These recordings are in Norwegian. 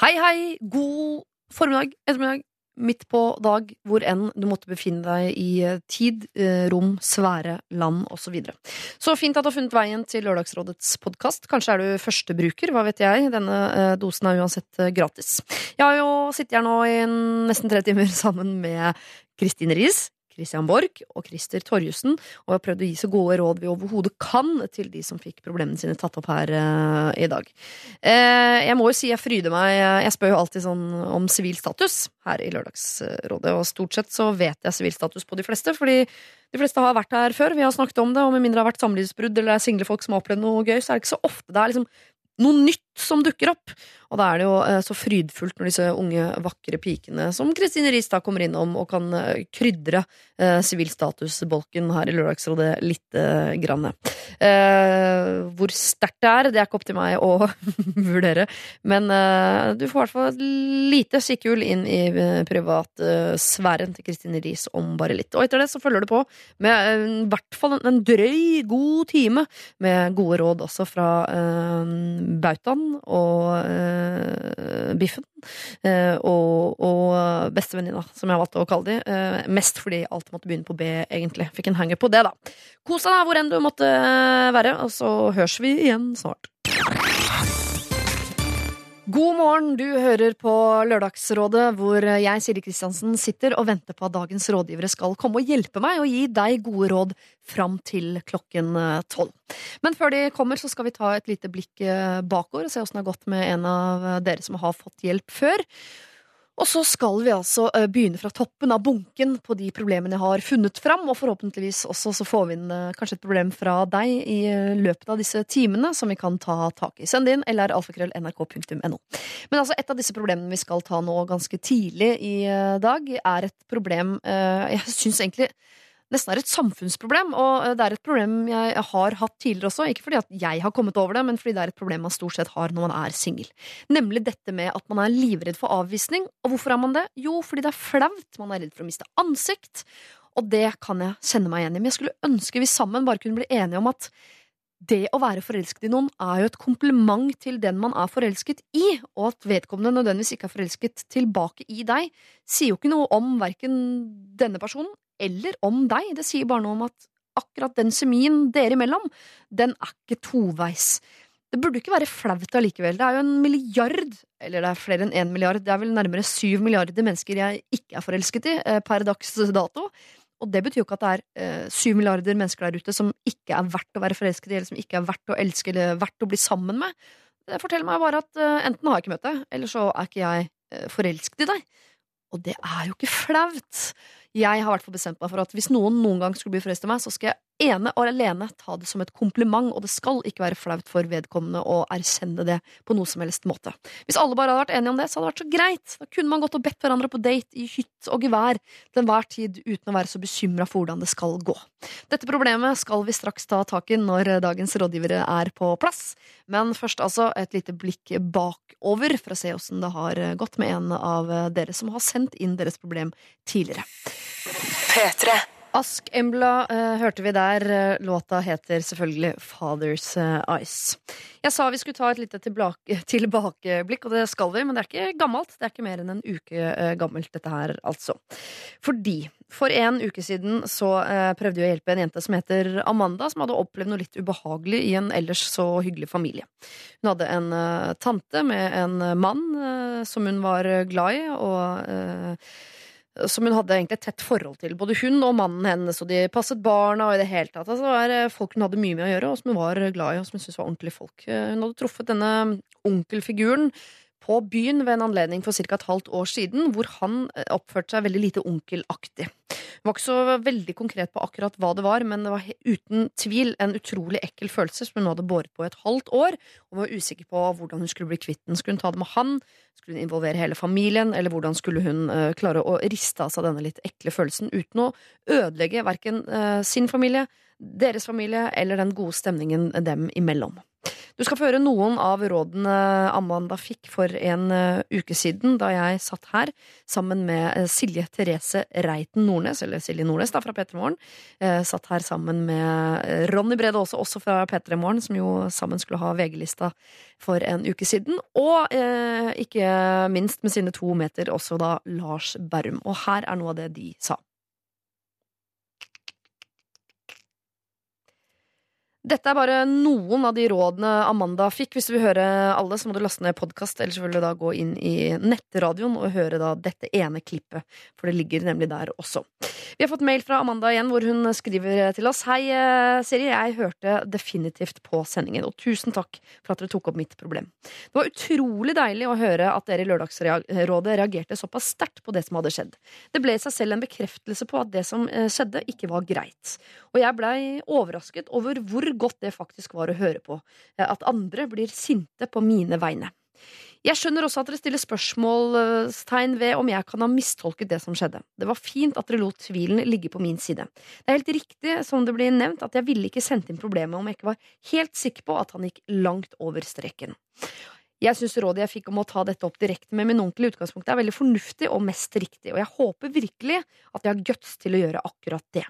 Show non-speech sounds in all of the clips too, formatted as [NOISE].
Hei, hei, god formiddag, ettermiddag, midt på dag, hvor enn du måtte befinne deg i eh, tid, eh, rom, svære, land osv. Så, videre. så fint at du har funnet veien til Lørdagsrådets podkast. Kanskje er du førstebruker, hva vet jeg. Denne eh, dosen er uansett gratis. Jeg har jo sittet her nå i nesten tre timer [LAUGHS] sammen med Kristine Riis. Christian Borch og Christer Torjussen, og har prøvd å gi så gode råd vi overhodet kan til de som fikk problemene sine tatt opp her uh, i dag. Uh, jeg må jo si jeg fryder meg. Jeg spør jo alltid sånn om sivil status her i Lørdagsrådet, og stort sett så vet jeg sivil status på de fleste, fordi de fleste har vært her før. Vi har snakket om det, og med mindre det har vært samlivsbrudd eller det er single folk som har opplevd noe gøy, så er det ikke så ofte det er liksom noe nytt som dukker opp. Og da er det jo eh, så frydfullt når disse unge, vakre pikene som Kristine Riis da kommer innom og kan krydre krydre eh, sivilstatusbolken her i Lørdagsrådet lite grann. Eh, hvor sterkt det er, det er ikke opp til meg å [LAUGHS] vurdere. Men uh, du får i hvert fall et lite kikkhull inn i privatsfæren uh, til Kristine Riis om bare litt. Og etter det så følger det på med eh, i hvert fall en, en drøy, god time med gode råd også fra eh, Bautaen og eh, Biffen. Eh, og og bestevenninna, som jeg valgte å kalle de. Eh, mest fordi alt måtte begynne på B, egentlig. Fikk en hanger på det, da. Kos deg hvor enn du måtte være, og så høres vi igjen snart. God morgen, du hører på Lørdagsrådet, hvor jeg, Siri Kristiansen, sitter og venter på at dagens rådgivere skal komme og hjelpe meg og gi deg gode råd fram til klokken eh, tolv. Men før de kommer, så skal vi ta et lite blikk eh, bakover og se åssen det har gått med en av dere som har fått hjelp før. Og så skal vi altså eh, begynne fra toppen av bunken på de problemene jeg har funnet fram, og forhåpentligvis også så får vi inn eh, kanskje et problem fra deg i eh, løpet av disse timene som vi kan ta tak i. Send inn eller alfakrøll.nrk.no. Men altså, et av disse problemene vi skal ta nå ganske tidlig i dag, er et problem jeg syns egentlig nesten er et samfunnsproblem, og eh, det er et problem jeg har hatt tidligere også. Ikke fordi at jeg har kommet over det, men fordi det er et problem man stort sett har når man er singel. Nemlig dette med at man er livredd for avvisning. Og hvorfor er man det? Jo, fordi det er flaut. Man er redd for å miste ansikt. Og det kan jeg kjenne meg igjen i. Men jeg skulle ønske vi sammen bare kunne bli enige om at det å være forelsket i noen er jo et kompliment til den man er forelsket i, og at vedkommende nødvendigvis ikke er forelsket tilbake i deg, sier jo ikke noe om verken denne personen eller om deg. Det sier bare noe om at akkurat den semien dere imellom, den er ikke toveis. Det burde ikke være flaut allikevel. Det er jo en milliard, eller det er flere enn én milliard, det er vel nærmere syv milliarder mennesker jeg ikke er forelsket i eh, per dags dato. Og det betyr jo ikke at det er eh, syv milliarder mennesker der ute som ikke er verdt å være forelsket i, eller som ikke er verdt å elske, eller verdt å bli sammen med. Det forteller meg bare at eh, enten har jeg ikke møtt deg, eller så er ikke jeg forelsket i deg. Og det er jo ikke flaut. Jeg har hvert bestemt meg for at hvis noen noen gang skulle bli forelsket i meg, så skal jeg ene og alene ta det som et kompliment, og det skal ikke være flaut for vedkommende å erkjenne det på noe som helst måte. Hvis alle bare hadde vært enige om det, så hadde det vært så greit. Da kunne man gått og bedt hverandre på date i hytt og gevær til enhver tid uten å være så bekymra for hvordan det skal gå. Dette problemet skal vi straks ta tak i når dagens rådgivere er på plass, men først altså et lite blikk bakover for å se åssen det har gått med en av dere som har sendt inn deres problem tidligere. Ask Embla eh, hørte vi der. Eh, Låta heter selvfølgelig Father's eh, Eyes. Jeg sa vi skulle ta et lite [LAUGHS] tilbakeblikk, og det skal vi, men det er ikke gammelt. Det er ikke mer enn en uke eh, gammelt, dette her, altså. Fordi for en uke siden så eh, prøvde jeg å hjelpe en jente som heter Amanda, som hadde opplevd noe litt ubehagelig i en ellers så hyggelig familie. Hun hadde en eh, tante med en mann eh, som hun var glad i, og eh, som hun hadde egentlig et tett forhold til. Både hun og mannen hennes, og de passet barna og i det hele tatt. Altså, det var eh, folk hun hadde mye med å gjøre, og som hun var glad i, og som hun syntes var ordentlige folk. Eh, Hun hadde truffet denne onkelfiguren på byen ved en anledning for ca. et halvt år siden, hvor han eh, oppførte seg veldig lite onkelaktig. Hun var ikke så veldig konkret på akkurat hva det var, men det var uten tvil en utrolig ekkel følelse som hun hadde båret på i et halvt år, og var usikker på hvordan hun skulle bli kvitt den. Skulle hun ta det med han? Skulle hun involvere hele familien? Eller hvordan skulle hun eh, klare å riste av seg denne litt ekle følelsen uten å ødelegge verken eh, sin familie, deres familie eller den gode stemningen dem imellom? Du skal få høre noen av rådene Amanda fikk for en uh, uke siden, da jeg satt her sammen med uh, Silje Therese Reiten Nordnes, eller Silje Nordnes da, fra P3 Morgen. Uh, satt her sammen med Ronny Brede også, også fra P3 Morgen, som jo sammen skulle ha VG-lista for en uke siden. Og ikke minst med sine to meter også da Lars Berrum. Og her er noe av det de sa. Dette er bare noen av de rådene Amanda fikk. Hvis du vil høre alle, så må du laste ned podkast, eller du da gå inn i nettradioen og høre da dette ene klippet, for det ligger nemlig der også. Vi har fått mail fra Amanda igjen, hvor hun skriver til oss. Hei, eh, Siri. Jeg hørte definitivt på sendingen, og tusen takk for at dere tok opp mitt problem. Det var utrolig deilig å høre at dere i Lørdagsrådet reagerte såpass sterkt på det som hadde skjedd. Det ble i seg selv en bekreftelse på at det som eh, skjedde, ikke var greit. Og jeg blei overrasket over hvor godt det faktisk var å høre på. Eh, at andre blir sinte på mine vegne. Jeg skjønner også at dere stiller spørsmålstegn ved om jeg kan ha mistolket det som skjedde. Det var fint at dere lot tvilen ligge på min side. Det er helt riktig, som det blir nevnt, at jeg ville ikke sendt inn problemet om jeg ikke var helt sikker på at han gikk langt over streken. Jeg syns rådet jeg fikk om å ta dette opp direkte med min onkel i utgangspunktet er veldig fornuftig og mest riktig, og jeg håper virkelig at jeg har guts til å gjøre akkurat det.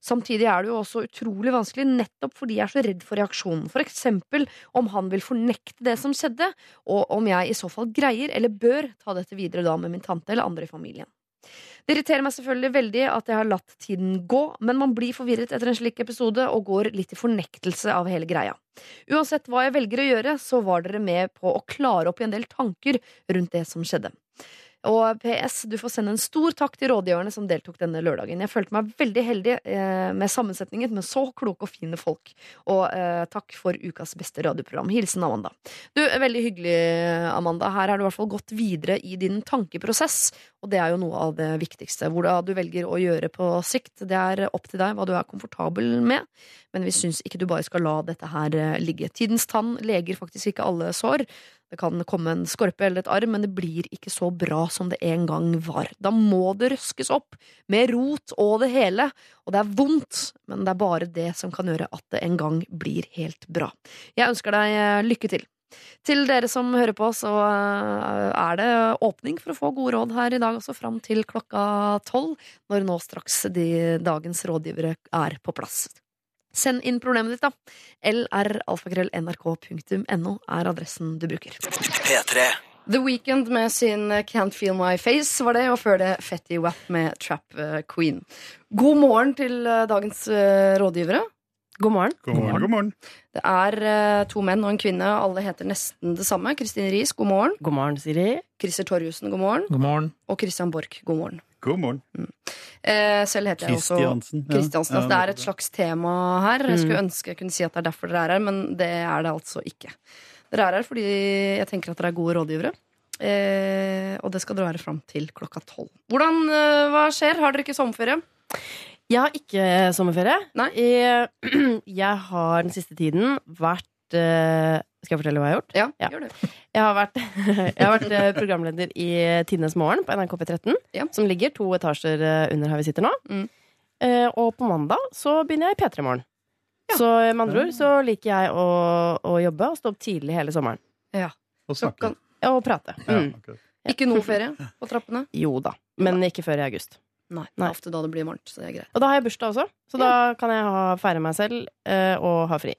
Samtidig er det jo også utrolig vanskelig nettopp fordi jeg er så redd for reaksjonen, for eksempel om han vil fornekte det som skjedde, og om jeg i så fall greier eller bør ta dette videre da med min tante eller andre i familien. Det irriterer meg selvfølgelig veldig at jeg har latt tiden gå, men man blir forvirret etter en slik episode og går litt i fornektelse av hele greia. Uansett hva jeg velger å gjøre, så var dere med på å klare opp i en del tanker rundt det som skjedde. Og PS, du får sende en stor takk til rådgiverne som deltok denne lørdagen. Jeg følte meg veldig heldig eh, med sammensetningen med så kloke og fine folk. Og eh, takk for ukas beste radioprogram. Hilsen Amanda. Du, Veldig hyggelig, Amanda. Her har du i hvert fall gått videre i din tankeprosess, og det er jo noe av det viktigste. Hvordan du velger å gjøre på sikt, det er opp til deg hva du er komfortabel med. Men vi syns ikke du bare skal la dette her eh, ligge. Tidens tann leger faktisk ikke alle sår. Det kan komme en skorpe eller et arr, men det blir ikke så bra som det en gang var. Da må det røskes opp, med rot og det hele. Og det er vondt, men det er bare det som kan gjøre at det en gang blir helt bra. Jeg ønsker deg eh, lykke til. Til dere som hører på, så eh, er det åpning for å få gode råd her i dag, også fram til klokka tolv, når nå straks de dagens rådgivere er på plass. Send inn problemet ditt, da. lralfakrøll.nrk.no er adressen du bruker. P3. The Weekend med sin Can't Feel My Face var det, og før det Fetty Wap med Trap eh, Queen. God morgen til eh, dagens eh, rådgivere. God morgen. God morgen, god morgen. Det er to menn og en kvinne. Alle heter nesten det samme. Kristin Riis, god morgen. God morgen, Siri. Christer Torjussen, god morgen. God morgen. Og Christian Borch, god morgen. God morgen. Mm. Eh, selv heter jeg også Kristiansen. Ja. det er et slags tema her. Jeg skulle mm. ønske jeg kunne si at det er derfor dere er her, men det er det altså ikke. Dere er her fordi jeg tenker at dere er gode rådgivere. Eh, og det skal dere være fram til klokka tolv. Hvordan, eh, Hva skjer? Har dere ikke sommerferie? Jeg har ikke sommerferie. Nei? Jeg, [CLEARS THROAT] jeg har den siste tiden vært uh, Skal jeg fortelle hva jeg har gjort? Ja, ja. gjør det. Jeg har vært, [LAUGHS] jeg har vært uh, programleder i Tidenes morgen på NRK P13, ja. som ligger to etasjer under her vi sitter nå. Mm. og på mandag så begynner jeg i P3 Morgen. Ja. Så med andre ord så liker jeg å, å, jobbe og stå opp tidlig hele sommeren. Ja. Og snakke. Ja, og prate. Mm. Okay. Ikke noe ferie på trappene? [LAUGHS] Jo da, men ikke før i august. Nei, det er ofte da det blir varmt. Så det er greit. Og da har jeg bursdag også, så da kan jeg ha, feire meg selv og ha fri.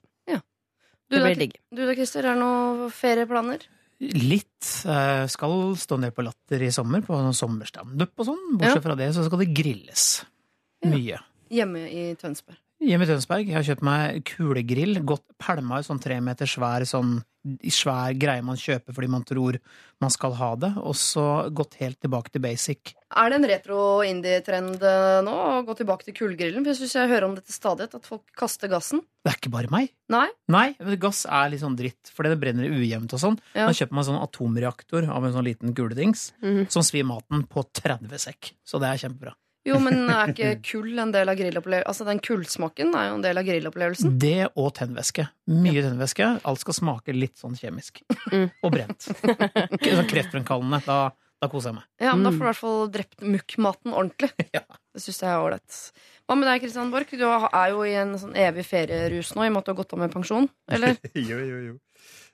Du det blir digg. Du da, Christer, er det noen ferieplaner? Litt. Jeg skal stå ned på Latter i sommer, på sommerstandup og sånn. Bortsett ja. fra det så skal det grilles. Mye. Hjemme i Tønsberg. Hjemme i Tønsberg. Jeg har kjøpt meg kulegrill. Godt pælma i sånn tre meter svær sånn svær greie man kjøper fordi man tror man skal ha det, og så gått helt tilbake til basic. Er det en retro-indie-trend eh, nå å gå tilbake til kullgrillen? For jeg syns jeg hører om dette stadig, at folk kaster gassen. Det er ikke bare meg. Nei? Nei, Gass er litt sånn dritt, fordi det brenner ujevnt og sånn. Ja. Da kjøper man sånn atomreaktor av en sånn liten kuledings mm -hmm. som svir maten på 30 sekk. Så det er kjempebra. Jo, men er [LAUGHS] ikke kull en del av grillopplevelsen? Altså, den kullsmaken er jo en del av grillopplevelsen. Det og tennvæske. Mye tennvæske. Alt skal smake litt sånn kjemisk. Mm. Og brent. sånn kreftfremkallende. Da, da koser jeg meg. Ja, men da får du i hvert fall drept mukkmaten ordentlig. [LAUGHS] ja. Det syns jeg er ålreit. Hva med deg, Kristian Borch? Du er jo i en sånn evig ferierus nå, i og med at du har gått av med pensjon. [LAUGHS] Eller? jo, jo, jo.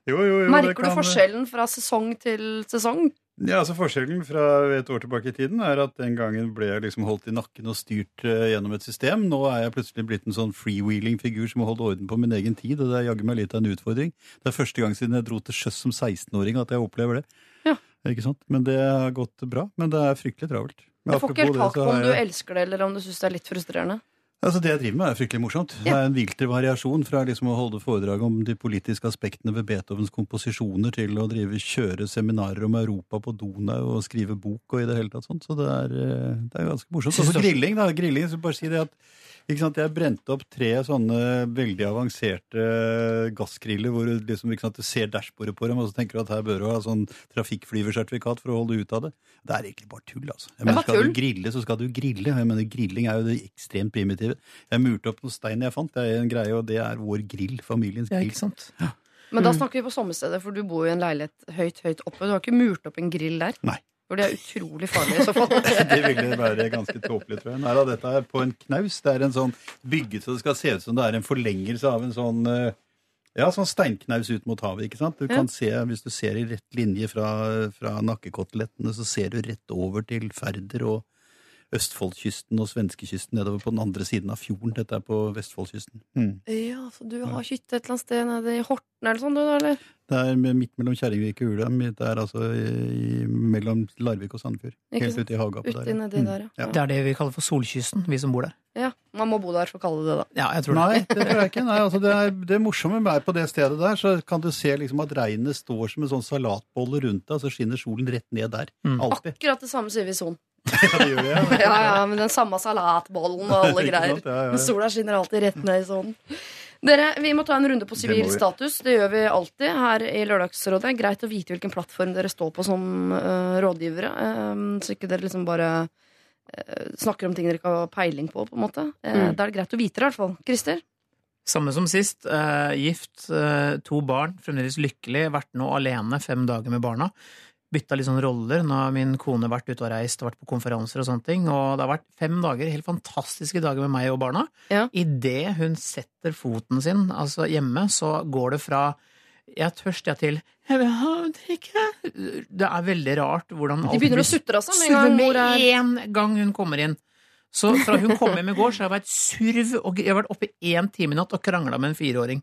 Jo, jo, jo, Merker kan- du forskjellen fra sesong til sesong? Ja, altså Forskjellen fra et år tilbake i tiden er at den gangen ble jeg liksom holdt i nakken og styrt eh, gjennom et system. Nå er jeg plutselig blitt en sånn freewheeling-figur som har holdt orden på min egen tid. Og det er jaggu meg litt av en utfordring. Det er første gang siden jeg dro til sjøs som 16-åring at jeg opplever det. Ja. Ikke sant? Men det har gått bra. Men det er fryktelig travelt. Jeg får ikke helt tak på om du elsker det, eller om du syns det er litt frustrerende. Altså Det jeg driver med, er fryktelig morsomt. Det er en vilter variasjon fra liksom å holde foredrag om de politiske aspektene ved Beethovens komposisjoner til å drive kjøre seminarer om Europa på Donau og skrive bok og i det hele tatt sånt. Så det er, eh, det er ganske morsomt. Og så grilling, da. Grilling, så bare si det at Jeg brente opp tre sånne veldig avanserte gassgriller hvor du, liksom, ikke sant, du ser dashbordet på dem, og så tenker du at her bør du ha sånn trafikkflyversertifikat for å holde ut av det. Det er egentlig bare tull, altså. Jeg mener, skal du grille, så skal du grille. Jeg mener, Grilling er jo det ekstremt primitive. Jeg murte opp noen stein jeg fant. Det er en greie, og det er vår grill. Familiens grill. Ja, ikke sant? Men da Mm. snakker vi på sommerstedet, for du bor jo i en leilighet høyt, høyt oppe. Du har ikke murt opp en grill der? Nei. For det er utrolig farlig i så fall. Det ville være ganske tåpelig, tror jeg. Nei da, dette er på en knaus. Det er en sånn bygget så det skal se ut som det er en forlengelse av en sånn eh, ja, sånn steinknaus ut mot havet. ikke sant? Du kan se, Hvis du ser i rett linje fra, fra nakkekotelettene, så ser du rett over til Færder og Østfoldkysten og svenskekysten nedover på den andre siden av fjorden. Dette er på Vestfoldkysten. Mm. Ja, så du har hytte et eller annet sted nede i Horten eller sånn, du da, eller? Det er midt mellom Kjerringvik og Ulheim. Det er altså i, mellom Larvik og Sandefjord. Helt ute i hagapet Uti der. nedi Mm. der, ja. Ja. Det er det vi kaller for Solkysten, vi som bor der. Ja, Man må bo der for å kalle det det, da. Ja, jeg tror det. Nei, det tror jeg ikke. Nei, altså det, er, det morsomme med på det stedet der, så kan du se liksom at regnet står som en sånn salatbolle rundt deg, og så skinner solen rett ned der. Mm. Alltid. Akkurat det samme sier vi i Son. Ja, det gjør det, [LAUGHS] ja. Ja, ja, med den samme salatbollen og alle [LAUGHS] greier. sant? Ja. Men sola skinner alltid rett ned i sånn. Dere, Vi må ta en runde på sivil status. Det gjør vi alltid her i Lørdagsrådet. Greit å vite hvilken plattform dere står på som uh, rådgivere. um, så ikke dere liksom bare uh, snakker om ting dere ikke har peiling på. på en måte. Uh, Mm. Da er det greit å vite det, i hvert fall. Christer? Samme som sist. Eh, gift, to barn, fremdeles lykkelig. Vært nå alene fem dager med barna. Bytta litt sånn roller. Nå har min kone vært ute og reist og vært på konferanser og sånne ting. Og det har vært fem dager, helt fantastiske dager med meg og barna. Ja. Idet hun setter foten sin altså hjemme, så går det fra jeg er tørst, jeg, til jeg vil ha drikke. Det er veldig rart hvordan De alt begynner å sutre, altså. Med en gang hun kommer inn. Så fra hun kom hjem i går, så har jeg vært surv, og jeg har vært oppe én time i natt og krangla med en fireåring.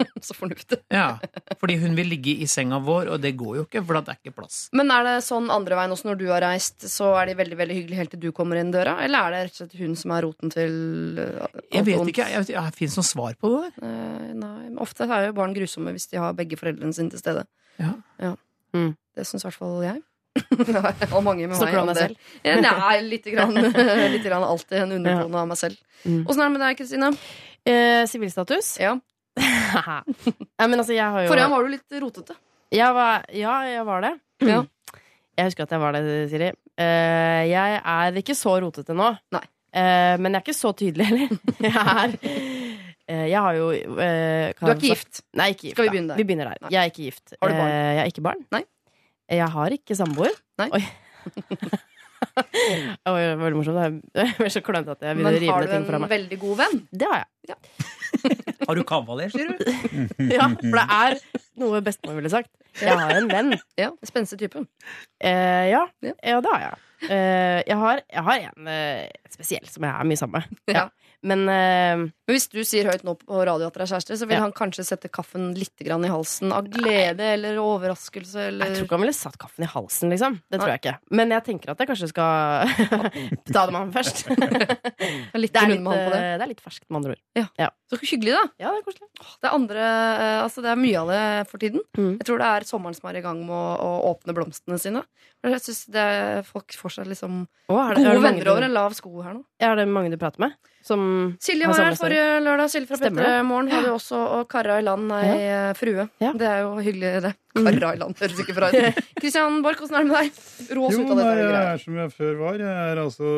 [LAUGHS] så fornuftig. Ja, Fordi hun vil ligge i senga vår, og det går jo ikke, for det er ikke plass. Men er det sånn andre veien også når du har reist, så er de veldig veldig hyggelige helt til du kommer inn døra? Eller er det rett og slett hun som er roten til uh, alt Jeg vet ikke, jeg, jeg, jeg Fins noe svar på det der? Eh, nei, men ofte er jo barn grusomme hvis de har begge foreldrene sine til stede. Ja. Mm. Det syns i hvert fall jeg. [LAUGHS] og mange med Snakker meg du om deg selv? Ja, Nei, lite grann. [LAUGHS] Litt grann alltid en undertone av meg selv. Mm. Er det med deg, Kristine? Eh, Sivilstatus? Ja. Nei, men altså, jeg har jo Forrige gang var du litt rotete. Jeg var, ja, jeg var det. Ja. Jeg husker at jeg var det, Siri. Eh, jeg er ikke så rotete nå. Nei. Eh, men jeg er ikke så tydelig heller. [LAUGHS] Jeg er eh, Jeg har jo eh, Du er ikke gift. Nei, ikke gift. Skal vi begynne der? Vi begynner der. Nei. Jeg er ikke gift. Har du barn? Eh, jeg er ikke barn. Nei. Jeg har ikke samboer. Nei. Oi. [LAUGHS] Det var veldig morsomt. Jeg [LAUGHS] er så klønete at jeg Men begynner å rive har ned du ting fra en veldig god venn? Det har jeg. Har du kavaler, sier du? [LAUGHS] Ja, for det er noe bestemor ville sagt. Jeg har en venn. Ja, Spenstig type. Eh, ja, Ja. ja, det har jeg. Eh, jeg, har, jeg har en eh, spesiell som jeg er mye sammen med. Ja. Men eh, Men hvis du sier høyt nå på radio at dere er kjærester, så vil Ja. han kanskje sette kaffen litt grann i halsen av glede eller overraskelse eller jeg tror ikke han ville satt kaffen i halsen, liksom. Det tror jeg ikke. Men jeg tenker at jeg kanskje skal [LAUGHS] [LAUGHS] ta det med han først. litt Det er litt, med han på det. eh, det er litt ferskt, med andre ord. Så hyggelig, da. Ja, det er koselig. Det er, andre, eh, altså det er mye av det for tiden. Mm. Jeg tror det er sommeren som er i gang med å, å åpne blomstene sine. Jeg synes det er, Folk får seg liksom Å, er det, gode venner over en lav sko her nå. Er det mange du prater med? Som Silje var her forrige lørdag. Silje fra Petter det? P3morgen hadde jo også og kara i land ei ja. frue. Ja. Det er jo hyggelig, det. [LAUGHS] Mm. Kara i land høres ikke bra ut. [LAUGHS] Kristian Borch, åssen er det med deg? Rå oss Jo, ut av dette. Jo, jeg er som jeg før var. Jeg er altså,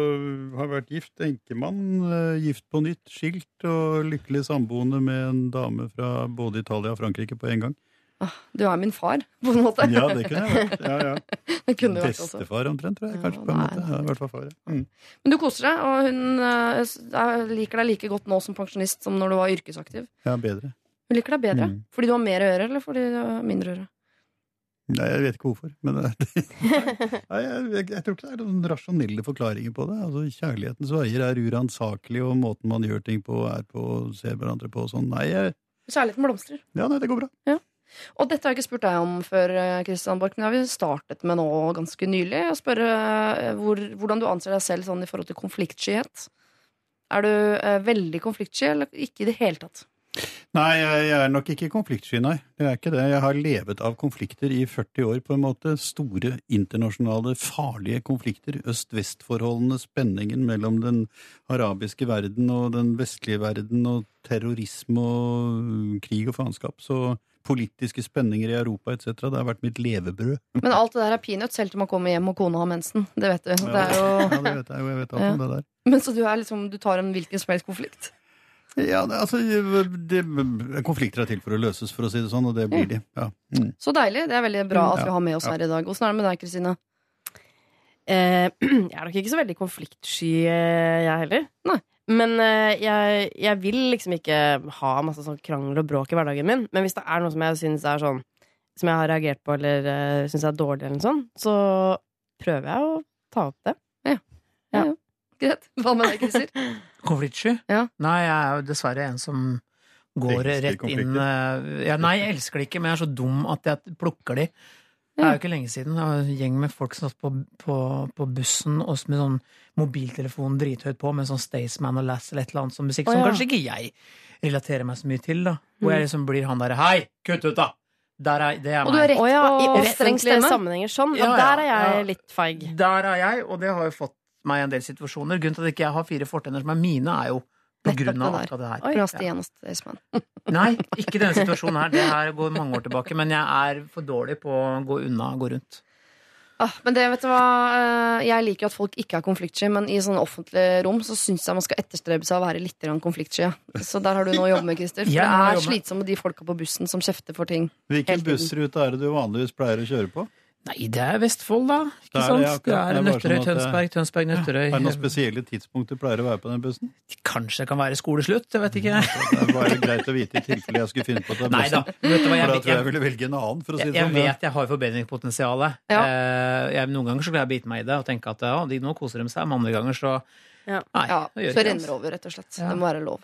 har vært gift, enkemann, eh, gift på nytt, skilt og lykkelig samboende med en dame fra både Italia og Frankrike på en gang. Du er min far, på en måte. Ja, det kunne jeg vært. Ja, ja. [LAUGHS] Bestefar omtrent, tror jeg. Ja, kanskje på en måte. Ja, i hvert fall far. ja. Mm. Men du koser deg, og hun eh, er- liker deg like godt nå som pensjonist som når du var yrkesaktiv. Ja, bedre. Hun liker deg bedre Mm. fordi du har mer å gjøre, eller fordi du har mindre å gjøre? Nei, jeg vet ikke hvorfor. Men det, [LAUGHS] [LAUGHS] nei, jeg, jeg, jeg tror ikke det er noen rasjonelle forklaringer på det. Altså, Kjærlighetens veier er uransakelig, og måten man gjør ting på, er på, ser hverandre på og sånn. Nei, jeg, Kjærligheten blomstrer. ja, nei, det går bra. Og dette har jeg ikke spurt deg om før, Kristian Christian Borch, men det har vi startet med nå ganske nylig. Å spørre eh, hvor, hvordan du anser deg selv sånn i forhold til konfliktskyhet. Er du eh, veldig konfliktsky, eller ikke i det hele tatt? Nei, jeg, er nok ikke konfliktsky, nei. Det er ikke det. Jeg har levet av konflikter i 40 år, på en måte. Store internasjonale, farlige konflikter. Øst-vest-forholdene, spenningen mellom den arabiske verden og den vestlige verden, og terrorisme og krig og faenskap. Så politiske spenninger i Europa etc. Det har vært mitt levebrød. Men alt det der er peanuts helt til man kommer hjem og kona har mensen. Det vet du. Det er jo... Ja, det vet jeg jo. Jeg vet alt Ja. om det der. Men så du, er liksom, du tar en hvilken som helst konflikt? Ja, det, altså, det, Konflikter er til for å løses, for å si det sånn, og det blir de. Ja. Mm. Så deilig. Det er veldig bra at vi har med oss ja. her i dag. Åssen er det med deg, Kristine? Eh, [CLEARS THROAT] jeg er nok ikke så veldig konfliktsky, eh, jeg heller. Nei. Men eh, jeg, jeg vil liksom ikke ha masse sånn krangel og bråk i hverdagen min. Men hvis det er noe som jeg syns er sånn Som jeg har reagert på eller uh, syns er dårlig, eller noe sånt, så prøver jeg å ta opp det. Ja. Greit. Hva med deg, Christer? [LAUGHS] Konfliktsky? Ja. Nei, jeg er jo dessverre en som går rett inn eh, ja, Nei, jeg elsker det ikke, men jeg er så dum at jeg plukker de. Det er jo ikke lenge siden. Det var en gjeng med folk som satt på, på, på bussen og med sånn mobiltelefon drithøyt på med sånn Staysman og Lass eller et eller annet sånn musikk Å, som kanskje ikke jeg relaterer meg så mye til. da Hvor Mm. jeg liksom blir han derre Hei, kutt ut, da! Der er, det er Og du meg. rett oh, ja, i på offentlige sammenhenger sånn. Ja, Ja, ja, der er jeg ja. litt feig. Der er jeg, og det har jo fått meg i en del situasjoner. Grunnen til at jeg ikke har fire fortenner som er mine, er jo på grunn av akkurat det her. Oi. Fra Stian og Staysman. [LAUGHS] Nei, ikke denne situasjonen her. Det her går mange år tilbake. Men jeg er for dårlig på å gå unna og gå rundt. Ah, men det, vet du hva? eh, Jeg liker jo at folk ikke er konfliktsky, men i sånn offentlig rom så syns jeg man skal etterstrebe seg å være litt konfliktsky. Så der har du noe å jobbe med, Christer. [LAUGHS] For det er slitsomt med de folka på bussen som kjefter for ting. Hvilken bussrute er det du vanligvis pleier å kjøre på? Nei, det er Vestfold, da. Ikke Det er sant? det Det er, Det er bare Nøtterøy, sånn det- Tønsberg, Tønsberg, Nøtterøy. Er det noen spesielle tidspunkter du pleier å være på den bussen? Kanskje det kan være skoleslutt, jeg vet ikke. Det er bare greit å vite i tilfelle jeg skulle finne på å ta Nei da. Vet du hva, For da tror jeg jeg jeg, ville velge en annen, for å si jeg, det sånn. Jeg vet jeg har forbedringspotensial. Ja. Eh, jeg, noen ganger så kan jeg bite meg i det og tenke at ja, de, nå koser de seg, men andre ganger så Ja. Nei, Ja, så renner det. det over, rett og slett. Ja. Det må være lov.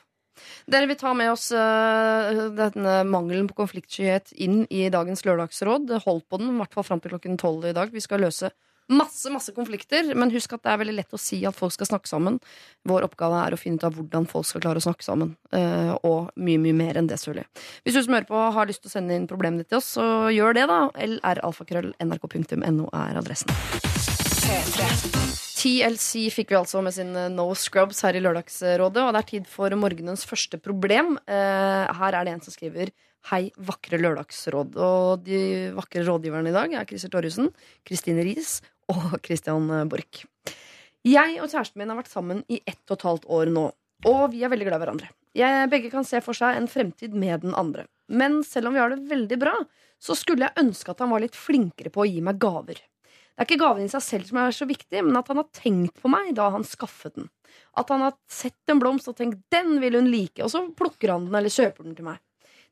Dere vil ta med oss uh, denne mangelen på konfliktskyhet inn i dagens lørdagsråd. Hold på den, i hvert fall fram til klokken tolv i dag. Vi skal løse masse masse konflikter, men husk at det er veldig lett å si at folk skal snakke sammen. Vår oppgave er å finne ut av hvordan folk skal klare å snakke sammen. Uh, og mye, mye mer enn det, selvfølgelig. Hvis du som hører på har lyst til å sende inn problemene ditt til oss, så gjør det, da. lralfakrøll.nrk.no er adressen. TLC fikk vi altså med sin eh, No Scrubs her i Lørdagsrådet, og det er tid for morgenens første problem. Eh, her er det en som skriver Hei, vakre lørdagsråd. Og de vakre rådgiverne i dag er Christer Torjussen, Kristine Riis og [LAUGHS] Christian Borch. Jeg og kjæresten min har vært sammen i ett og et halvt år nå, og vi er veldig glad i hverandre. Jeg, begge kan se for seg en fremtid med den andre. Men selv om vi har det veldig bra, så skulle jeg ønske at han var litt flinkere på å gi meg gaver. Det er ikke gaven i seg selv som er så viktig, men at han har tenkt på meg da han skaffet den. At han har sett en blomst og tenkt 'den vil hun like', og så plukker han den eller kjøper den til meg.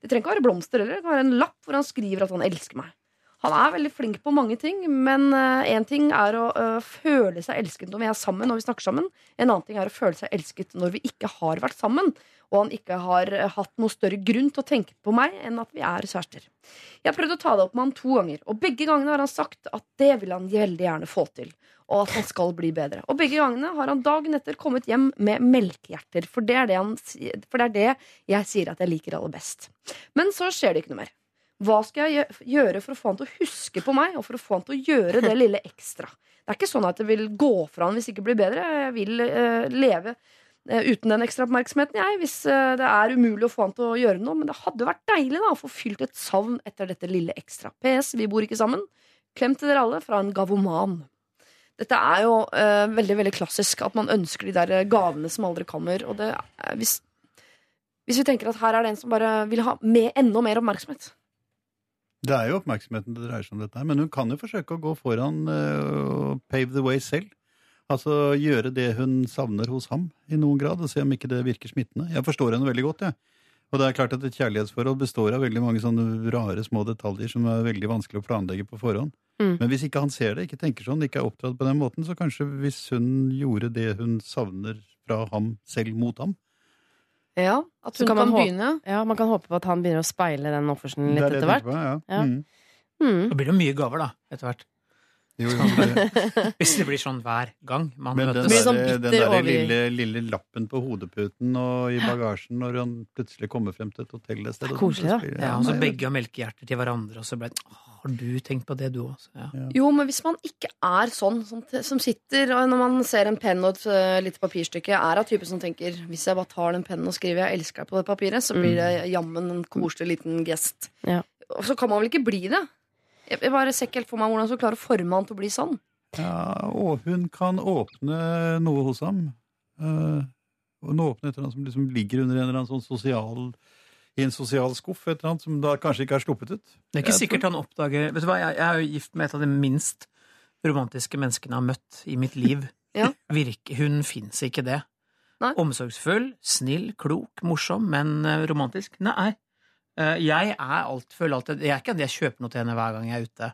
Det trenger ikke være blomster heller, det kan være en lapp hvor han skriver at han elsker meg. Han er veldig flink på mange ting, men én ting er å øh, føle seg elsket når vi er sammen, når vi snakker sammen. En annen ting er å føle seg elsket når vi ikke har vært sammen, og han ikke har øh, hatt noe større grunn til å tenke på meg enn at vi er kjærester. Jeg har prøvd å ta det opp med han to ganger, og begge gangene har han sagt at det vil han veldig gjerne få til. Og at han skal bli bedre. Og begge gangene har han dagen etter kommet hjem med melkehjerter. For det er det, han, for det, er det jeg sier at jeg liker aller best. Men så skjer det ikke noe mer. Hva skal jeg gjøre for å få han til å huske på meg, og for å få han til å gjøre det lille ekstra? Det er ikke sånn at jeg vil gå fra han hvis det ikke blir bedre. Jeg vil uh, leve uh, uten den ekstra oppmerksomheten, jeg, hvis uh, det er umulig å få han til å gjøre noe. Men det hadde vært deilig da, å få fylt et savn etter dette lille ekstra. PS, vi bor ikke sammen. Klem til dere alle fra en gavoman. Dette er jo veldig veldig klassisk, at man ønsker de der gavene som aldri kommer. Og det, hvis, hvis vi tenker at her er det en som bare vil ha med, enda mer oppmerksomhet Det er jo oppmerksomheten det dreier seg om dette her, men hun kan jo forsøke å gå foran eh, og pave the way selv. Altså gjøre det hun savner hos ham i noen grad, og se om ikke det virker smittende. Jeg forstår henne veldig godt, jeg. Og det er klart at et kjærlighetsforhold består av veldig mange sånne rare små detaljer som er veldig vanskelig å planlegge på forhånd. Mm. Men hvis ikke han ser det, ikke tenker sånn, ikke er oppdratt på den måten, så kanskje hvis hun gjorde det hun savner fra ham selv mot ham Ja, At hun kan kan, begynne. Ja, Man kan håpe på at han begynner å speile den oppførselen litt er etter hvert. på, ja. Ja. Mm. Mm. Da blir det jo mye gaver, da, etter hvert. Jo, jo, det- [LAUGHS] Hvis det blir sånn hver gang man Men den, møtes. Den der, den der lille, lille lappen på hodeputen og i bagasjen når han plutselig kommer frem til et hotell et sted. sånn, Koselig, da. det- Ja, og så begge har melkehjerter til hverandre, og så ble det Har du tenkt på det, du også? Ja. Jo, men hvis man ikke er sånn som, som sitter og når man ser en penn og et uh, lite papirstykke, er av typen som tenker hvis jeg bare tar den pennen og skriver 'jeg elsker deg' på det papiret, så blir det jammen en koselig liten gest. Ja. Og så kan man vel ikke bli det? Jeg, bare ser ikke helt for meg hvordan hun skal klare å forme han til å bli sånn. Ja, og hun kan åpne noe hos ham. Eh, hun åpner et eller annet som liksom ligger under en eller annen sånn sosial i en sosial skuff, et eller annet som da kanskje ikke er sluppet ut. Det er ikke sikkert han oppdager Vet du hva, jeg, jeg er jo gift med et av de minst romantiske menneskene jeg har møtt i mitt liv. [LAUGHS] Ja. Virke, hun fins ikke det. Nei. Omsorgsfull, snill, klok, morsom, men eh, romantisk? Nei. Eh, Jeg er alt, føler alltid Jeg er ikke at jeg kjøper noe til henne hver gang jeg er ute,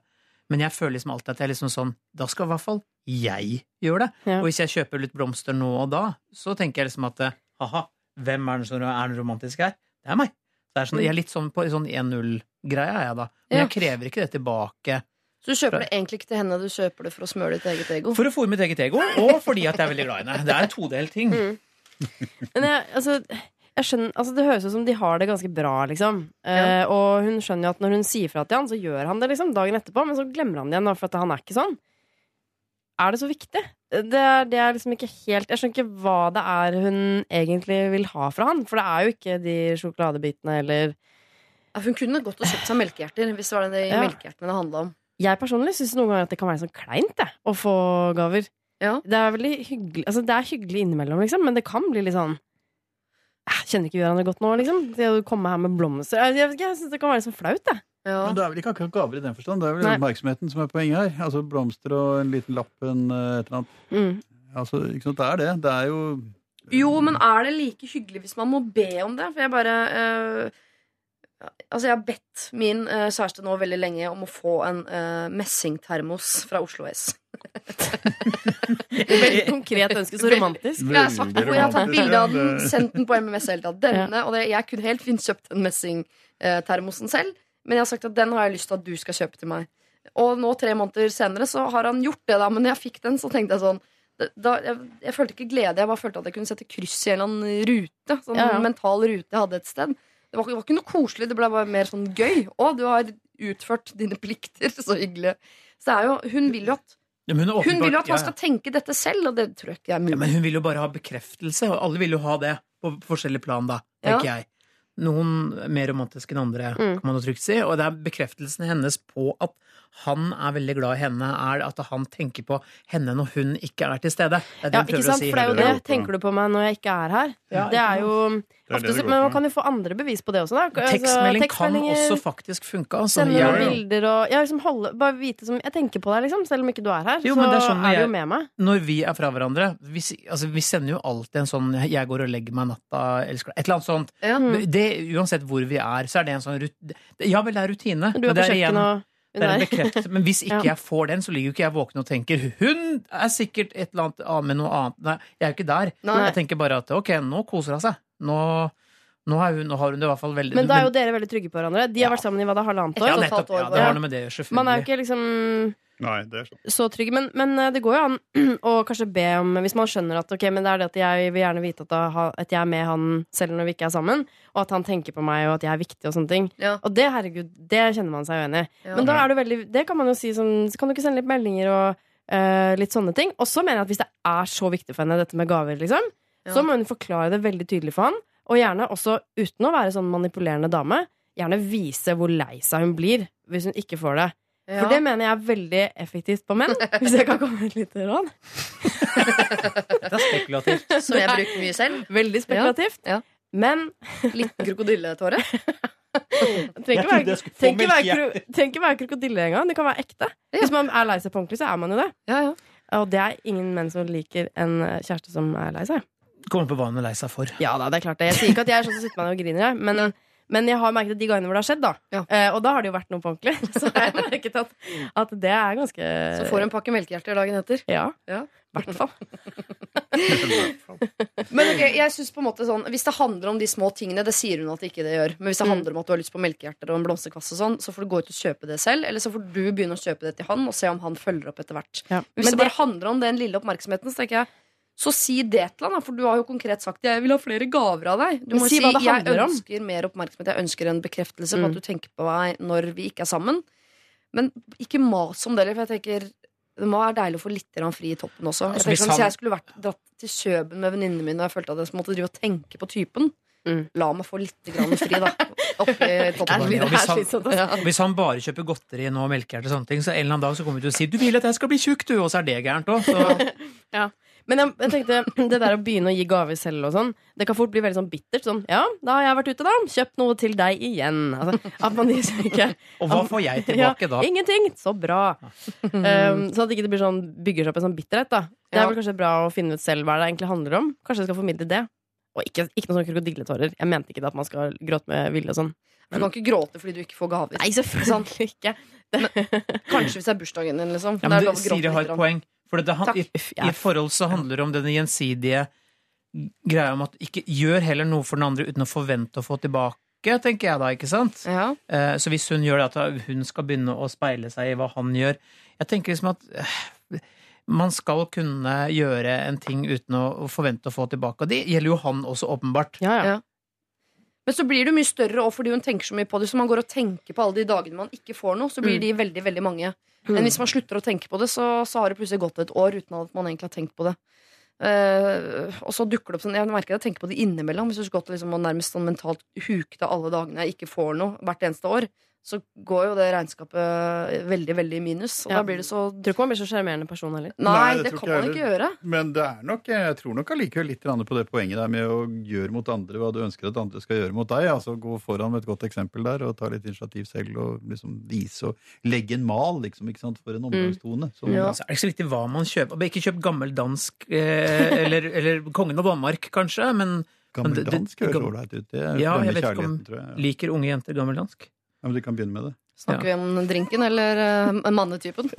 men jeg føler liksom alltid at jeg liksom sånn Da skal i hvert fall jeg gjøre det. Ja. Og hvis jeg kjøper litt blomster nå og da, så tenker jeg liksom at eh, ha-ha, hvem er den som er den romantiske her? Det er meg. Det er sånn, jeg er litt sånn på sånn 1-0-greia, er jeg da. Men Ja. jeg krever ikke det tilbake. Så du kjøper det egentlig ikke til henne, du kjøper det for å smøre ditt eget ego. For å fòre mitt eget ego, og fordi at jeg er veldig glad i henne. Det er en todelt ting. Mm. Men jeg, altså, skjønner, altså, det høres ut som de har det ganske bra, liksom. Eh, og hun skjønner jo at når hun sier fra til han, så gjør han det liksom dagen etterpå, men så glemmer han det igjen, for at han er ikke sånn. Er det så viktig? Det er, det er liksom ikke helt Jeg skjønner ikke hva det er hun egentlig vil ha fra han. For det er jo ikke de sjokoladebitene eller Ja, Hun kunne gått og kjøpt seg melkehjerter, hvis det var det de Ja. melkehjertene det handla om. Jeg personlig syns noen ganger at det kan være sånn kleint det, å få gaver. Ja. Det er veldig hyggelig Altså det er hyggelig innimellom, liksom, men det kan bli litt sånn «Ah, Kjenner ikke vi hverandre godt nå, liksom? Å komme her med blomster Jeg, jeg, jeg syns det kan være så flaut, det. Ja. Men det er vel ikke akkurat gaver i den forstand. Det er vel Nei. oppmerksomheten som er poenget her. Altså blomster og en liten lapp, en eh, et eller annet. Mm. Altså, ikke sant, det er det. Det er jo Jo, men er det like hyggelig hvis man må be om det? For jeg bare eh, Altså, jeg har bedt min uh, kjæreste nå veldig lenge om å få en uh, messingtermos fra Oslo S. [LAUGHS] Veldig konkret ønske. Så romantisk. Jeg har, sagt, Veldig og jeg har tatt bilde av den, sendt den på MMS hele tatt. Denne, og det, jeg kunne helt fint kjøpt den messingtermosen selv, men jeg har sagt at den har jeg lyst til at du skal kjøpe til meg. Og nå, tre måneder senere, så har han gjort det, da. Men når jeg fikk den, så tenkte jeg sånn da, jeg, jeg følte ikke glede, jeg bare følte at jeg kunne sette kryss i en eller annen rute. Sånn Ja, ja. mental rute jeg hadde et sted. Det var, det var ikke noe koselig, det ble bare mer sånn gøy. Å, du har utført dine plikter. Så hyggelig. Så det er jo, hun vil jo at Ja, hun, åpenbart, Hun vil jo at ja, skal tenke dette selv, og det tror jeg ikke er mulig. ja. Men hun vil jo bare ha bekreftelse, og alle vil jo ha det på forskjellig plan, da, tenker jeg. Noen mer romantiske enn andre, Mm. kan man jo trygt si. Og det er bekreftelsen hennes på at han er veldig glad i henne, er at han tenker på henne når hun ikke er til stede. Det er det Ja, ikke sant? si. For det er jo det er Tenker du på meg når jeg ikke er her? Ja, Det er jo Det er det ofte, Men man kan jo få andre bevis på det også, da. Altså, Tekstmelding kan også faktisk funke. Altså. Sende noen bilder og ja, liksom holde, Bare vite som Jeg tenker på deg, liksom. Selv om ikke du er her. Jo, så er sånn er du jo med meg. når vi er fra hverandre vi, altså, vi sender jo alltid en sånn 'jeg går og legger meg natta', elsker deg. Et eller annet sånt. Ja. Det, uansett hvor vi er, så er det en sånn rut- Ja vel, det er rutine. Du er på kjøkkenet og det er en bekreftelse. Men hvis ikke [LAUGHS] jeg får den, så ligger jo ikke jeg våken og tenker 'hun er sikkert et eller annet annet med noe annet'. Nei, jeg er jo ikke der. Nei. Jeg tenker bare at ok, nå koser hun seg. Nå, nå, hun, nå har hun det i hvert fall veldig Men da er jo dere veldig trygge på hverandre. De har vært sammen i hva da, halvannet ja, nettopp. Ja, det har noe med det gjøre, Man er jo ikke liksom Nei, det er så trygge. Men, men eh, det går jo an [CLEARS THROAT] å kanskje be om Hvis man skjønner at ok, men det er det at jeg vil gjerne vite at, ha- at jeg er med han selv når vi ikke er sammen, og at han tenker på meg, og at jeg er viktig og sånne ting. Ja. Og det, herregud, det kjenner man seg jo enig i. Ja. Men da er det veldig Det kan man jo si sånn kan du ikke sende litt meldinger og uh, litt sånne ting. Og så mener jeg at hvis det er så viktig for henne, dette med gaver, liksom, Ja. så må hun forklare det veldig tydelig for han. Og gjerne også, uten å være sånn manipulerende dame, gjerne vise hvor lei seg hun blir hvis hun ikke får det. Ja. For det mener jeg er veldig effektivt på menn. [LAUGHS] Hvis jeg kan komme med et lite råd. Det er spekulativt. [LAUGHS] Som jeg bruker mye selv. Veldig spekulativt. Ja, ja. Men [LAUGHS] Liten krokodilletåre. Tenk trenger ikke være, krokodille engang. Det kan være ekte. Hvis man er lei seg på ordentlig, så er man jo det. Ja, ja. Og det er ingen menn som liker en kjæreste som er lei seg. Kommer på hva hun er lei seg for. Ja da, det er klart det. Jeg sier ikke at jeg er sånn som sitter med ned og griner, men, men jeg har merket at de gangene hvor det har skjedd, da, Ja. eh, og da har det jo vært noe på ordentlig, [LAUGHS] så har jeg merket at, at det er ganske Så får du en pakke melkehjerter dagen etter. Ja. Ja. I hvert fall. [LAUGHS] Men ok, jeg synes på en måte sånn Hvis det handler om de små tingene, det sier hun at ikke det gjør. Men hvis det Mm. handler om at du har lyst på melkehjerter og en blomsterkasse, og sånn, så får du gå ut og kjøpe det selv. Eller så får du begynne å kjøpe det til han og se om han følger opp etter hvert. Ja. Men hvis Men det bare handler om den lille oppmerksomheten, så tenker jeg så si det til han, da, for du har jo konkret sagt jeg vil ha flere gaver av deg. Du må si si, hva det jeg om. ønsker mer oppmerksomhet, jeg ønsker en bekreftelse på Mm. at du tenker på meg når vi ikke er sammen. Men ikke mas om det, heller, for jeg tenker det må være deilig å få litt fri i toppen også. Jeg Altså, tenker hvis sånn, Hvis jeg skulle vært dratt til Kjøben med venninnene mine og jeg følte at jeg måtte drive og tenke på typen, Mm. la meg få litt grann fri, da. [LAUGHS] Oppi toppen. Ja, hvis han-. Ja. Hvis han bare kjøper godteri nå, melkehjerte og sånne ting, så en eller annen dag så kommer vi til å si 'du vil at jeg skal bli tjukk', du, og så er det gærent òg. Så [LAUGHS] Men jeg, jeg tenkte, [CLEARS THROAT] det der å begynne å gi gaver selv og sånn, det kan fort bli veldig sånn bittert. Sånn, ja, da har jeg vært ute, da. Kjøpt noe til deg igjen. Altså, at man liksom ikke [LAUGHS] Og hva får jeg tilbake da? Ingenting! Så bra. [LAUGHS] Um, sånn at ikke det blir sånn, bygger seg opp en sånn bitterhet. da Det er vel kanskje bra å finne ut selv hva det egentlig handler om. Kanskje jeg skal formidle det. Og ikke, ikke noen sånne krokodilletårer. Jeg mente ikke det at man skal gråte med vilje og sånn. Du kan ikke gråte fordi du ikke får gaver. Nei, selvfølgelig ikke. Kanskje hvis det er bursdagen din, liksom. Ja, men gråte Siri har et poeng. For det, han, i, I et forhold så handler det om denne gjensidige greia om at ikke gjør heller noe for den andre uten å forvente å få tilbake, tenker jeg da, ikke sant? Ja. Eh, Så hvis hun gjør det at hun skal begynne å speile seg i hva han gjør Jeg tenker liksom at eh, man skal kunne gjøre en ting uten å å forvente å få tilbake. Og det gjelder jo han også, åpenbart. Ja, ja. Ja. Men så blir det mye større òg fordi hun tenker så mye på det. Så man går og tenker på alle de dagene man ikke får noe, så blir Mm. de veldig veldig mange. Mm. Men hvis man slutter å tenke på det, så, så har det plutselig gått et år uten at man egentlig har tenkt på det. Uh, og så dukker det opp sånn Jeg merker jeg tenker på det innimellom. Hvis du skulle gått liksom og nærmest sånn mentalt huket av alle dagene jeg ikke får noe hvert eneste år, så går jo det regnskapet veldig, veldig i minus. Og Ja. da blir det så Tror ikke man blir så sjarmerende person heller. Nei, Nei, det det, kan man heller. ikke gjøre. Men det er nok, jeg tror nok allikevel litt på det poenget der med å gjøre mot andre hva du ønsker at andre skal gjøre mot deg. Altså Gå foran med et godt eksempel der og ta litt initiativ selv og liksom vise og legge en mal liksom, ikke sant, for en omgangstone. Som, Ja. Så er det ikke så viktig hva man kjøper. Ikke kjøp gammel dansk eh, [LAUGHS] eller, eller Kongen av Danmark, kanskje, men Gammel dansk høres ålreit ut. Det Ja, jeg vet ikke om- tror jeg. liker unge jenter gammeldansk? Ja, men du kan begynne med det. Snakker vi om drinken eller uh, mannetypen? [LAUGHS]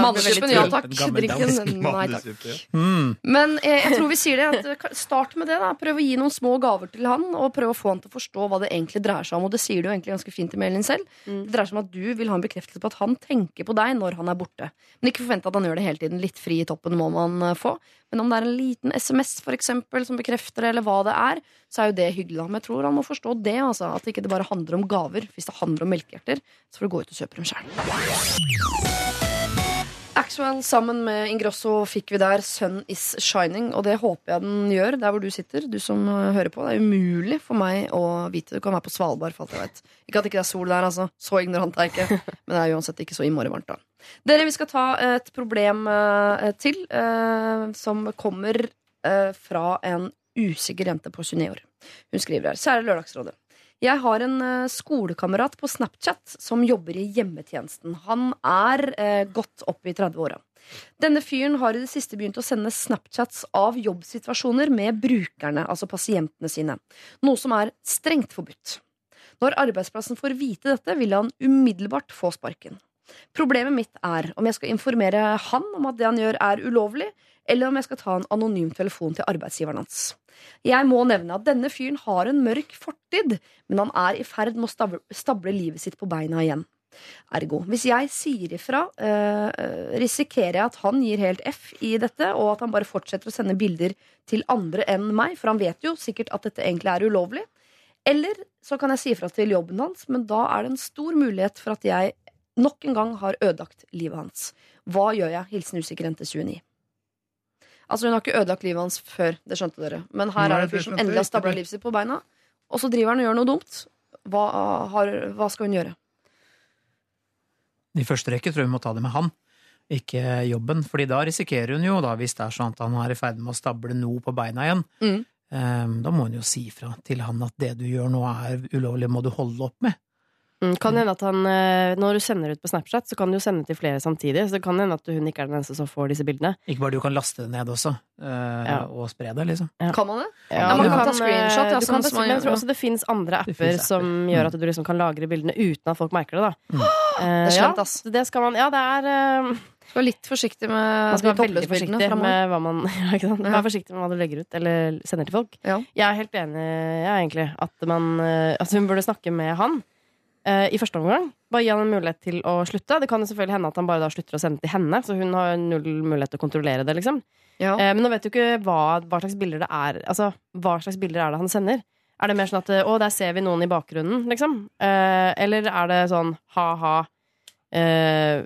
Mannetypen, ja takk. Drinken, nei takk. Mm. Men eh, jeg tror vi sier det. At, eh, start med det. da Prøv å gi noen små gaver til han, og prøv å få han til å forstå hva det egentlig dreier seg om. Og det sier du jo egentlig ganske fint i mailen selv. Mm. Det dreier seg om at du vil ha en bekreftelse på at han tenker på deg når han er borte. Men ikke forvente at han gjør det hele tiden. Litt fri i toppen må man eh, få. Men om det er en liten SMS for eksempel, som bekrefter det, eller hva det er, så er jo det hyggelig. Men jeg tror han må forstå det. Altså, at ikke det bare handler om gaver. Hvis det handler om melkehjerter, så får du gå ut og kjøpe dem sjøl. Axwell sammen med Ingrosso fikk vi der Sun is shining, og det håper jeg den gjør der hvor du sitter, du som uh, hører på. Det er umulig for meg å vite. Du kan være på Svalbard, for alt jeg vet. Ikke at det ikke er sol der, altså. Så ignorant er jeg ikke. [LAUGHS] Men det er uansett ikke så innmari varmt, da. Dere, vi skal ta et problem uh, til, uh, som kommer fra en usikker jente på 29 år. Hun skriver her. Kjære Lørdagsrådet. Jeg har en uh, skolekamerat på Snapchat som jobber i hjemmetjenesten. Han er eh, godt opp i 30-åra. Denne fyren har i det siste begynt å sende Snapchats av jobbsituasjoner med brukerne, altså pasientene sine. Noe som er strengt forbudt. Når arbeidsplassen får vite dette, vil han umiddelbart få sparken. Problemet mitt er om jeg skal informere han om at det han gjør, er ulovlig, eller om jeg skal ta en anonym telefon til arbeidsgiveren hans. Jeg må nevne at denne fyren har en mørk fortid, men han er i ferd med å stable, livet sitt på beina igjen. Ergo, hvis jeg sier ifra, øh, risikerer jeg at han gir helt F i dette, og at han bare fortsetter å sende bilder til andre enn meg, for han vet jo sikkert at dette egentlig er ulovlig. Eller så kan jeg si ifra til jobben hans, men da er det en stor mulighet for at jeg nok en gang har ødelagt livet hans. Hva gjør jeg? Hilsen usikker jente 29. Altså Hun har ikke ødelagt livet hans før, det skjønte dere. Men her Nei, er det en fyr som endelig har stabla livet sitt på beina, og så driver han og gjør noe dumt. Hva, har, hva skal hun gjøre? I første rekke tror jeg vi må ta det med han, ikke jobben. Fordi da risikerer hun jo, da, hvis det er sånn at han er i ferd med å stable noe på beina igjen, Mm. Um, da må hun jo si fra til han at det du gjør nå er ulovlig, må du holde opp med. Mm, kan hende at han, eh, Når du sender ut på Snapchat, så kan du jo sende til flere samtidig. Så det kan hende at hun ikke er den eneste som får disse bildene. Ikke bare du kan laste det ned også, øh, Ja. og spre det, liksom. Ja. Kan man det? Ja, man du kan ta eh, screenshot, ja, sånn kan man men jeg tror også det fins andre apper, apper som gjør at du liksom kan lagre bildene uten at folk merker det. da. Mm. Uh, Det er slemt, ja, ass. det skal man, ja, det er uh, Skal være litt forsiktig med Man skal være veldig forsiktig med hva man [LAUGHS] ja, ikke sant? Ja. Vær forsiktig med hva du legger ut eller sender til folk. Ja. Jeg er helt enig ja, egentlig, at man, eh, altså hun burde snakke med han i første omgang. Bare gi han en mulighet til å slutte. Det kan jo selvfølgelig hende at han bare da slutter å sende til henne, så hun har null mulighet til å kontrollere det. liksom. Ja. Eh, men nå vet du ikke hva, hva slags bilder det er Altså, hva slags bilder er det han sender? Er det mer sånn at eh, 'Å, der ser vi noen i bakgrunnen', liksom? Eh, eller er det sånn ha-ha eh,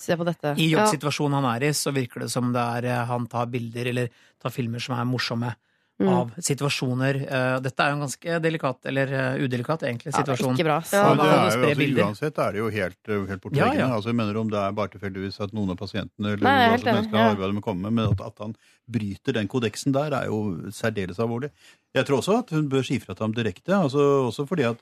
Se på dette. I jobbsituasjonen han er i, så virker det som det er eh, han tar bilder eller tar filmer som er morsomme Mm. av situasjoner. Eh, Dette er jo en ganske delikat, eller eh, udelikat, egentlig, Ja, det er situasjon. ikke bra. Ja, det er jo, altså, uansett er det jo helt, helt Ja, bortleggende. ja. Altså, jeg mener om det er bare tilfeldigvis at noen av pasientene eller Nei, jeg er hva helt som enig, helst skal med men at, at han bryter den kodeksen der, er jo særdeles alvorlig. Jeg tror også at hun bør si fra til ham direkte, altså, også fordi at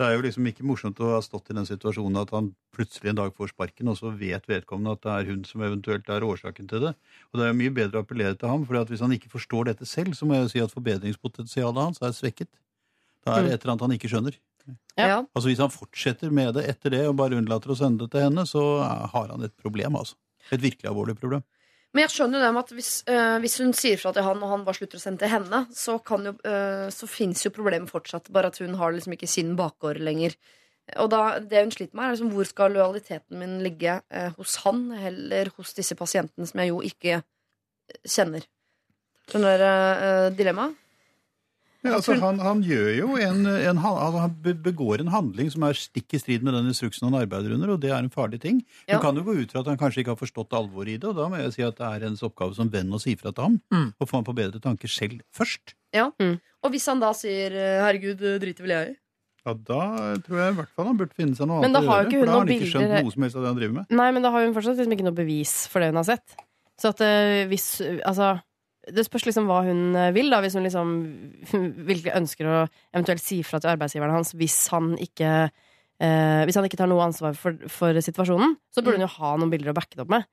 det er jo liksom ikke morsomt å ha stått i den situasjonen at han plutselig en dag får sparken, og så vet vedkommende at det er hun som eventuelt er årsaken til det. Og det er jo mye bedre å appellere til ham, for hvis han ikke forstår dette selv, så må jeg jo si at forbedringspotensialet hans er svekket. Da er det et eller annet han ikke skjønner. Ja. Ja. Altså Hvis han fortsetter med det etter det og bare unnlater å sende det til henne, så har han et problem. altså. Et virkelig alvorlig problem. Men jeg skjønner jo det med at hvis, øh, hvis hun sier fra til han, og han bare slutter å sende til henne, så, kan jo, uh, så fins jo problemet fortsatt, bare at hun har liksom ikke sin bakgård lenger. Og da, det hun sliter med, er liksom hvor skal lojaliteten min ligge? Øh, hos han eller hos disse pasientene som jeg jo ikke kjenner? Skjønner dere dilemmaet? Ja, altså, han, han gjør jo en, en han- altså, Han begår en handling som er stikk i strid med den instruksen han arbeider under, og det er en farlig ting. Ja. Du kan jo gå ut fra at han kanskje ikke har forstått alvoret i det, og da må jeg si at det er hennes oppgave som venn å si fra til ham, Mm. og få ham på bedre tanker selv først. Ja, Og hvis han da sier eh, 'herregud, driter vel jeg i'? Ja, Da tror jeg i hvert fall han burde finne seg noe Men annet da å har gjøre, for hun da har han ikke skjønt noe som helst av det han driver med. Nei, men da har hun fortsatt liksom ikke noe bevis for det hun har sett. Så at eh, hvis Altså, det spørs liksom hva hun eh, vil, da. Hvis hun liksom [LAUGHS] virkelig ønsker å eventuelt si fra til arbeidsgiveren hans hvis han ikke eh, Hvis han ikke tar noe ansvar for, for situasjonen, så burde hun jo ha noen bilder å backe det opp med.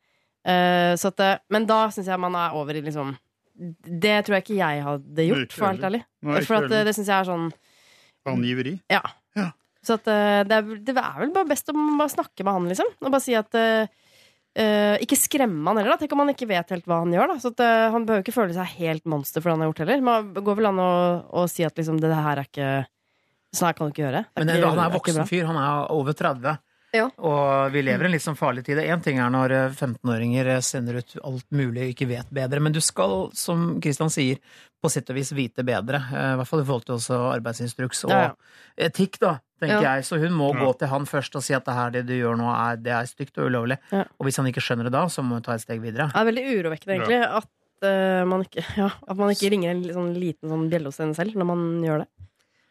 Eh, så at, eh, men da syns jeg man er over i liksom Det tror jeg ikke jeg hadde gjort, for å være helt ærlig. For at, eh, det syns jeg er sånn Angiveri. Ja. Ja. Så at, det, er, det er vel bare best å bare snakke med han, liksom. Og bare si at eh, eh, Ikke skremme han heller, da. Tenk om han ikke vet helt hva han gjør. da Så at, uh, Han behøver ikke føle seg helt monster for det han har gjort heller. Men det går vel an å, å si at liksom, det her er ikke Sånn her kan du ikke gjøre. Men ikke- han er voksen fyr, han er over 30. Ja. Og vi lever i en litt sånn farlig tid. Én ting er når eh, 15-åringer sender ut alt mulig og ikke vet bedre, men du skal, som Kristian sier, på sitt og vis vite bedre. Eh, I hvert fall i forhold til også arbeidsinstruks og etikk, da, tenker Ja. jeg. Så hun må Ja. gå til han først og si at det her det du gjør nå, er, det er stygt og ulovlig. Ja. Og hvis han ikke skjønner det da, så må hun ta et steg videre. Det er veldig urovekkende, egentlig, at, uh, man ikke, ja, at man ikke ringer en sånn liten sånn bjelle hos en selv når man gjør det.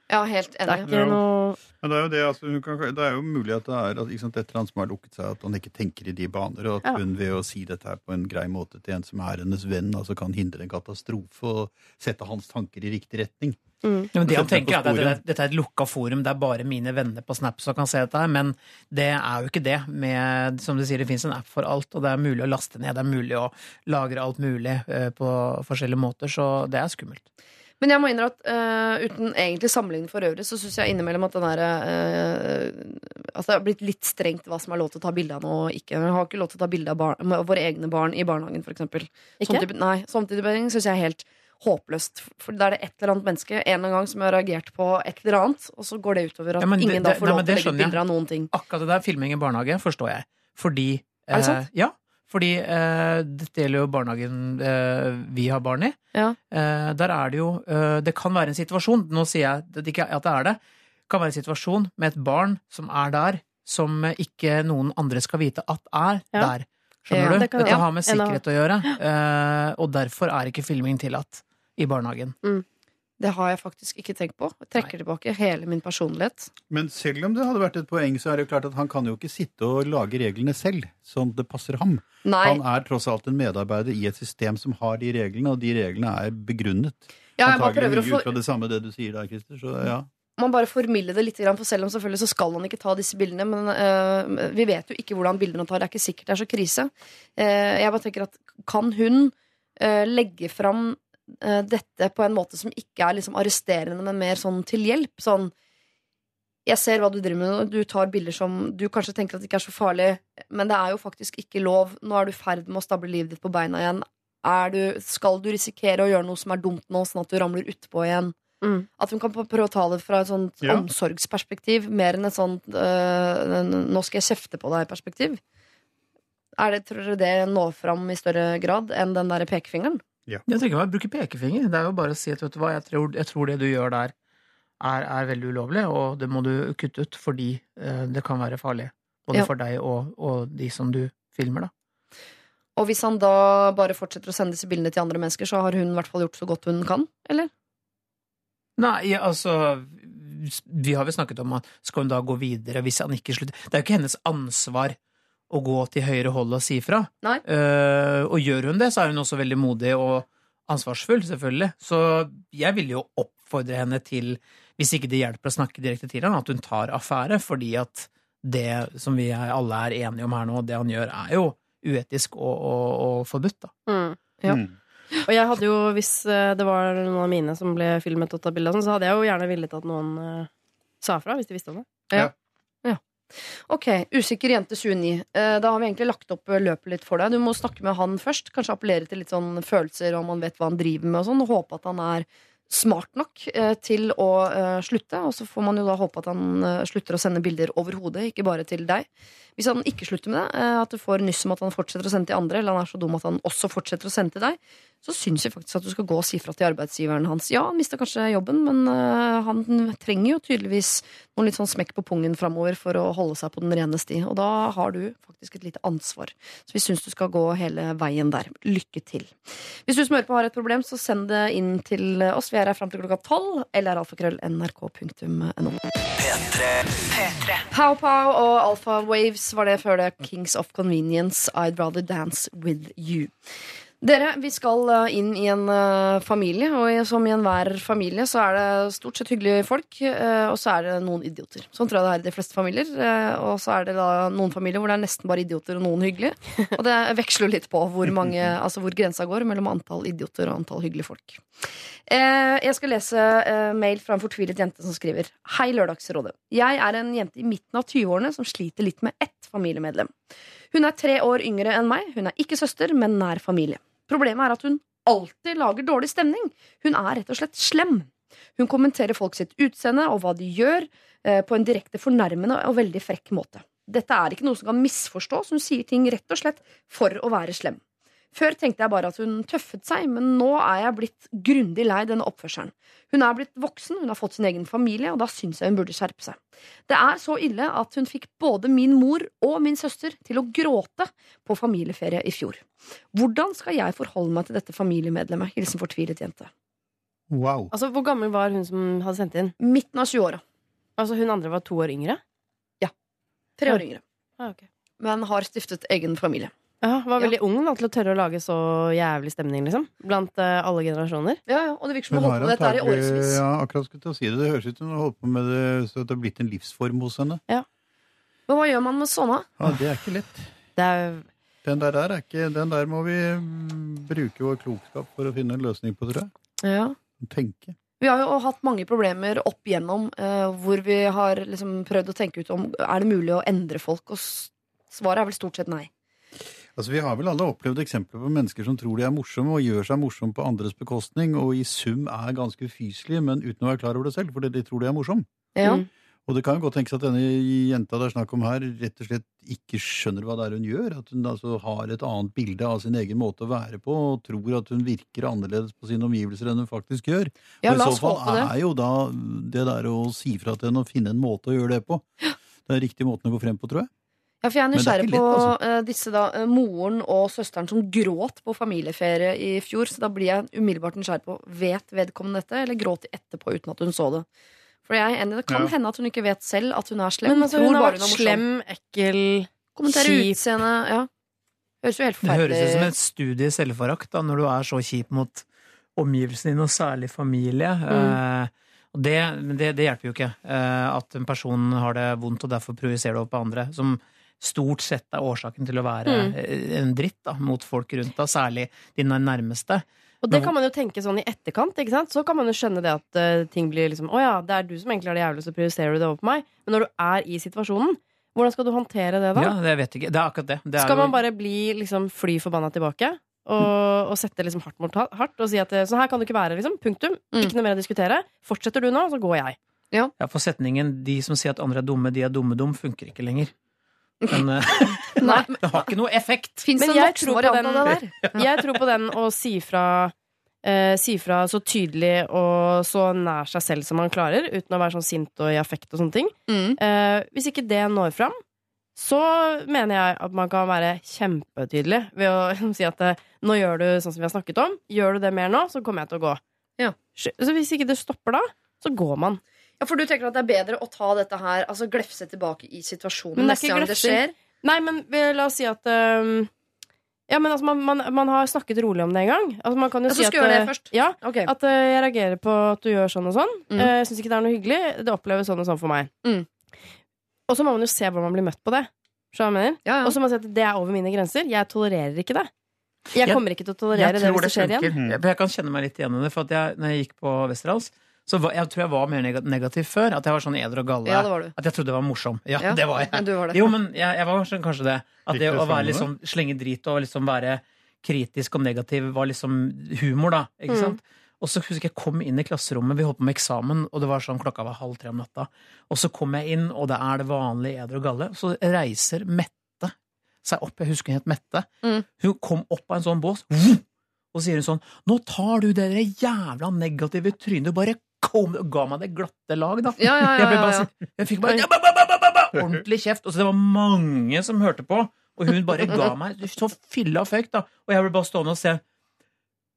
Ja, helt Det er enig. ikke noe Men det er jo det, altså, hun kan, det er jo mulig at det er at, ikke sant, et eller annet som har lukket seg, at han ikke tenker i de baner, og at Ja. hun ved å si dette her på en grei måte til en som er hennes venn, altså kan hindre en katastrofe og sette hans tanker i riktig retning. mm. Ja, men det han tenker er at dette, dette er et lukka forum, det er bare mine venner på Snap som kan se dette her, men det er jo ikke det. Med, som du sier, det fins en app for alt, og det er mulig å laste ned, det er mulig å lagre alt mulig uh, på forskjellige måter, så det er skummelt. Men jeg må innrømme at uh, uten egentlig sammenligning for øvrig, så syns jeg innimellom at den der uh, Altså det har blitt litt strengt hva som er lov til å ta bilde av nå og ikke. Vi har ikke lov til å ta bilde av barn, med våre egne barn i barnehagen, f.eks. Sånn type, nei, sånn type ting syns jeg er helt håpløst. For da er det et eller annet menneske en eller annen gang som har reagert på et eller annet, og så går det utover at Ja, det- ingen da får nei, lov til å det legge bilder av noen ting. Akkurat det der, filming i barnehage, forstår jeg. Fordi Er det sant? Eh, ja. Fordi eh, dette gjelder jo barnehagen eh, vi har barn i. Ja. Eh, der er det jo eh, Det kan være en situasjon, nå sier jeg det ikke at det er det, kan være en situasjon med et barn som er der, som ikke noen andre skal vite at er Ja. der. Skjønner Ja, det kan- Dette har med sikkerhet å gjøre, eh, og derfor er ikke filming tillatt i barnehagen. Det har jeg faktisk ikke tenkt på. Jeg trekker tilbake hele min personlighet. Men selv om det hadde vært et poeng, så er det jo klart at han kan jo ikke sitte og lage reglene selv, som det passer ham. Nei. Han er tross alt en medarbeider i et system som har de reglene, og de reglene er begrunnet. Ja, antagelig mye for... ut fra det samme det du sier der, Christer. Så ja. man bare formilder det litt, for selv om selvfølgelig så skal han ikke ta disse bildene. Men uh, vi vet jo ikke hvordan bildene han tar. Det er ikke sikkert det er så krise. Uh, jeg bare tenker at kan hun uh, legge fram dette på en måte som ikke er liksom arresterende, men mer sånn til hjelp? Sånn jeg ser hva du driver med, og du tar bilder som du kanskje tenker at det ikke er så farlig, men det er jo faktisk ikke lov. Nå er du i ferd med å stable livet ditt på beina igjen. Er du, skal du risikere å gjøre noe som er dumt nå, sånn at du ramler utpå igjen? Mm. At hun kan prøve å ta det fra et sånt Ja. omsorgsperspektiv, mer enn et sånt øh, 'nå skal jeg kjefte på deg'-perspektiv. Er det, Tror dere det når fram i større grad enn den der pekefingeren? Jeg trenger ikke å bruke pekefinger. Det er jo bare å si at vet du hva, jeg tror, jeg tror det du gjør der, er, er veldig ulovlig, og det må du kutte ut fordi eh, det kan være farlig. Både Ja. for deg og, og de som du filmer, da. Og hvis han da bare fortsetter å sende disse bildene til andre mennesker, så har hun i hvert fall gjort så godt hun kan? Eller? Nei, ja, altså Vi har vel snakket om at skal hun da gå videre hvis han ikke slutter Det er jo ikke hennes ansvar å gå til høyre hold og si fra. Nei. Eh, og gjør hun det, så er hun også veldig modig og ansvarsfull, selvfølgelig. Så jeg vil jo oppfordre henne til, hvis ikke det hjelper å snakke direkte til henne, at hun tar affære, fordi at det som vi alle er enige om her nå, det han gjør, er jo uetisk og, og, og forbudt, da. Mm. Ja. Mm. Og jeg hadde jo, hvis eh, det var noen av mine som ble filmet og tatt bilde av, sånn, så hadde jeg jo gjerne villet at noen uh, sa fra, hvis de visste om det. Ok, Usikker jente 29. Eh, Da har vi egentlig lagt opp eh, løpet litt for deg. Du må snakke med han først. Kanskje appellere til litt sånn følelser, om han vet hva han driver med, og sånn. Håpe at han er smart nok eh, til å slutte. Og så får man jo da håpe at han slutter å sende bilder overhodet, ikke bare til deg. Hvis han ikke slutter med det, eh, at du får nyss om at han fortsetter å sende til andre, eller han er så dum at han også fortsetter å sende til deg, så syns jeg faktisk at du skal gå og si fra til arbeidsgiveren hans. Ja, han mista kanskje jobben, men eh, han trenger jo tydeligvis noen litt sånn smekk på pungen framover for å holde seg på den rene sti. Og da har du faktisk et lite ansvar. Så vi syns du skal gå hele veien der. Lykke til. Hvis du som hører på har et problem, så send det inn til oss. Vi er her fram til klokka tolv, eller alfakrøll.nrk.no. Pow Pow og Alpha Waves var det før det Kings of Convenience, I'd Rather Dance With You. Dere, vi skal eh, inn i en eh, familie, og som i enhver familie så er det stort sett hyggelige folk, eh, og så er det noen idioter. Sånn tror jeg det er i de fleste familier. og så er det da noen familier hvor det er nesten bare idioter og noen hyggelige. Og det [LAUGHS] veksler litt på hvor, mange, [LAUGHS] altså hvor grensa går mellom antall idioter og antall hyggelige folk. Jeg skal lese mail fra en fortvilet jente som skriver Hei, Lørdagsrådet. Jeg er en jente i midten av 20-årene som sliter litt med ett familiemedlem. Hun er tre år yngre enn meg. Hun er ikke søster, men nær familie. Problemet er at hun alltid lager dårlig stemning. Hun er rett og slett slem. Hun kommenterer folk sitt utseende og hva de gjør, eh, på en direkte fornærmende og veldig frekk måte. Dette er ikke noe som kan misforstås. Hun sier ting rett og slett for å være slem. Før tenkte jeg bare at hun tøffet seg, men nå er jeg blitt grundig lei denne oppførselen. Hun er blitt voksen, hun har fått sin egen familie, og da syns jeg hun burde skjerpe seg. Det er så ille at hun fikk både min mor og min søster til å gråte på familieferie i fjor. Hvordan skal jeg forholde meg til dette familiemedlemmet? Hilsen fortvilet jente. Wow. Altså, Hvor gammel var hun som hadde sendt inn? Midten av 20-åra. Altså, Hun andre var to år yngre? Ja. Tre år yngre. Ah, ok. Men har stiftet egen familie. Ja, Var veldig ung da, til å tørre å lage så jævlig stemning, liksom. Blant uh, alle generasjoner. Ja, ja, Og det virker som Hun holdt på med dette her i årevis. ja, akkurat skulle til å si det. Det høres ut som hun har holdt på med det så det har blitt en livsform hos henne. Men hva gjør man med sånne? Ja, Det er ikke lett. Det er Den der, der er ikke Den der må vi mm, bruke vår klokskap for å finne en løsning på, tror jeg. Ja. Tenke. Vi har jo hatt mange problemer opp igjennom eh, hvor vi har liksom prøvd å tenke ut om er det mulig å endre folk, og svaret er vel stort sett nei. Altså, Vi har vel alle opplevd eksempler på mennesker som tror de er morsomme og gjør seg morsomme på andres bekostning, og i sum er ganske ufyselige, men uten å være klar over det selv, fordi de tror de er morsomme. Ja. Mm. Og det kan jo godt tenkes at denne jenta det er snakk om her, rett og slett ikke skjønner hva det er hun gjør. At hun altså har et annet bilde av sin egen måte å være på, og tror at hun virker annerledes på sine omgivelser enn hun faktisk gjør. Ja, og i så fall håpe det. er jo da det der å si fra til henne og finne en måte å gjøre det på. Det er riktige måten å gå frem på, tror jeg. Ja, for jeg er nysgjerrig er ikke på lett, altså. eh, disse da, eh, moren og søsteren som gråt på familieferie i fjor. Så da blir jeg umiddelbart nysgjerrig på Vet vedkommende dette, eller gråt de etterpå uten at hun så det? For jeg er enig, Det kan Ja. hende at hun ikke vet selv at hun er slem. Men altså, tror hun har vært slem, ekkel Kommenterer kjip. utseende. Ja. Høres jo helt Det høres ut som et studie i selvforakt da, når du er så kjip mot, omgivelsene dine, og særlig familie. Eh, og det, det, det hjelper jo ikke. eh, at en person har det vondt, og derfor projiserer det over på andre. Som stort sett er årsaken til å være mm. en dritt da, mot folk rundt deg, særlig dine nærmeste. Og det kan man jo tenke sånn i etterkant. ikke sant? Så kan man jo skjønne det at uh, ting blir liksom Å ja, det er du som egentlig er det jævlig, så prioriterer du det over på meg. Men når du er i situasjonen, hvordan skal du håndtere det da? Ja, det vet ikke. Det er akkurat det. det er Skal man bare bli liksom fly forbanna tilbake? Og, og sette liksom hardt mot hardt og si at sånn her kan du ikke være, liksom. Punktum. Mm. Ikke noe mer å diskutere. Fortsetter du nå, så går jeg. Ja, for setningen 'de som sier at andre er dumme, de er dumme-dum' funker ikke lenger. Men [LAUGHS] eh, Nei, det har ikke noe effekt. Fins Men det en voksen tror på variant den- av det der? [LAUGHS] Jeg tror på den å si fra eh, Si fra så tydelig og så nær seg selv som man klarer, uten å være sånn sint og i affekt og sånne ting. Mm. Eh, hvis ikke det når fram, så mener jeg at man kan være kjempetydelig ved å [LAUGHS] si at eh, nå gjør du sånn som vi har snakket om. Gjør du det mer nå, så kommer jeg til å gå. Ja. Så hvis ikke det stopper da, så går man. Ja, For du tenker at det er bedre å ta dette her, altså glefse tilbake i situasjonen neste gang det skjer? Nei, men la oss si at um, Ja, men altså, man, man, man har snakket rolig om det en gang. Altså, man kan jo Ja, si at gjøre det eh, først. Ja, okay. At uh, jeg reagerer på at du gjør sånn og sånn. Mm. Uh, Jeg syns ikke det er noe hyggelig. Det oppleves sånn og sånn for meg. Mm. Og så må man jo se hvordan man blir møtt på det. Ja, ja. Og så må man si at det er over mine grenser. Jeg tolererer ikke det. Jeg kommer ikke til å tolerere det hvis det skjer igjen. funker. Jeg, jeg kan kjenne meg litt igjen i det. For at jeg, når jeg gikk på Westerdals, så var, jeg tror jeg var mer negativ før. At jeg var sånn eder og galle. Ja, det var du. At jeg trodde jeg var morsom. Ja, Ja, [LAUGHS] det var jeg. Du var det. Jo, men jeg, jeg var sånn, kanskje det. At det å være liksom, slenge drit og liksom være kritisk og negativ var liksom humor, da. Ikke Mm. sant? Og så husker jeg jeg kom inn i klasserommet, vi holdt på med eksamen, og det var sånn klokka var halv tre om natta. Og så kom jeg inn, og det er det vanlige eder og galle. Så reiser Mette seg opp, jeg husker hun het Mette. Mm. Hun kom opp av en sånn bås, vroom, og sier hun sånn Nå tar du det jævla negative trynet og bare kom ga meg det glatte lag, da. Ja, ja, Jeg, ja, så- jeg fikk bare ba, ba, ba, ordentlig kjeft. Og så det var mange som hørte på, og hun bare ga meg så fylla føyk, da. Og jeg ble bare stående og se.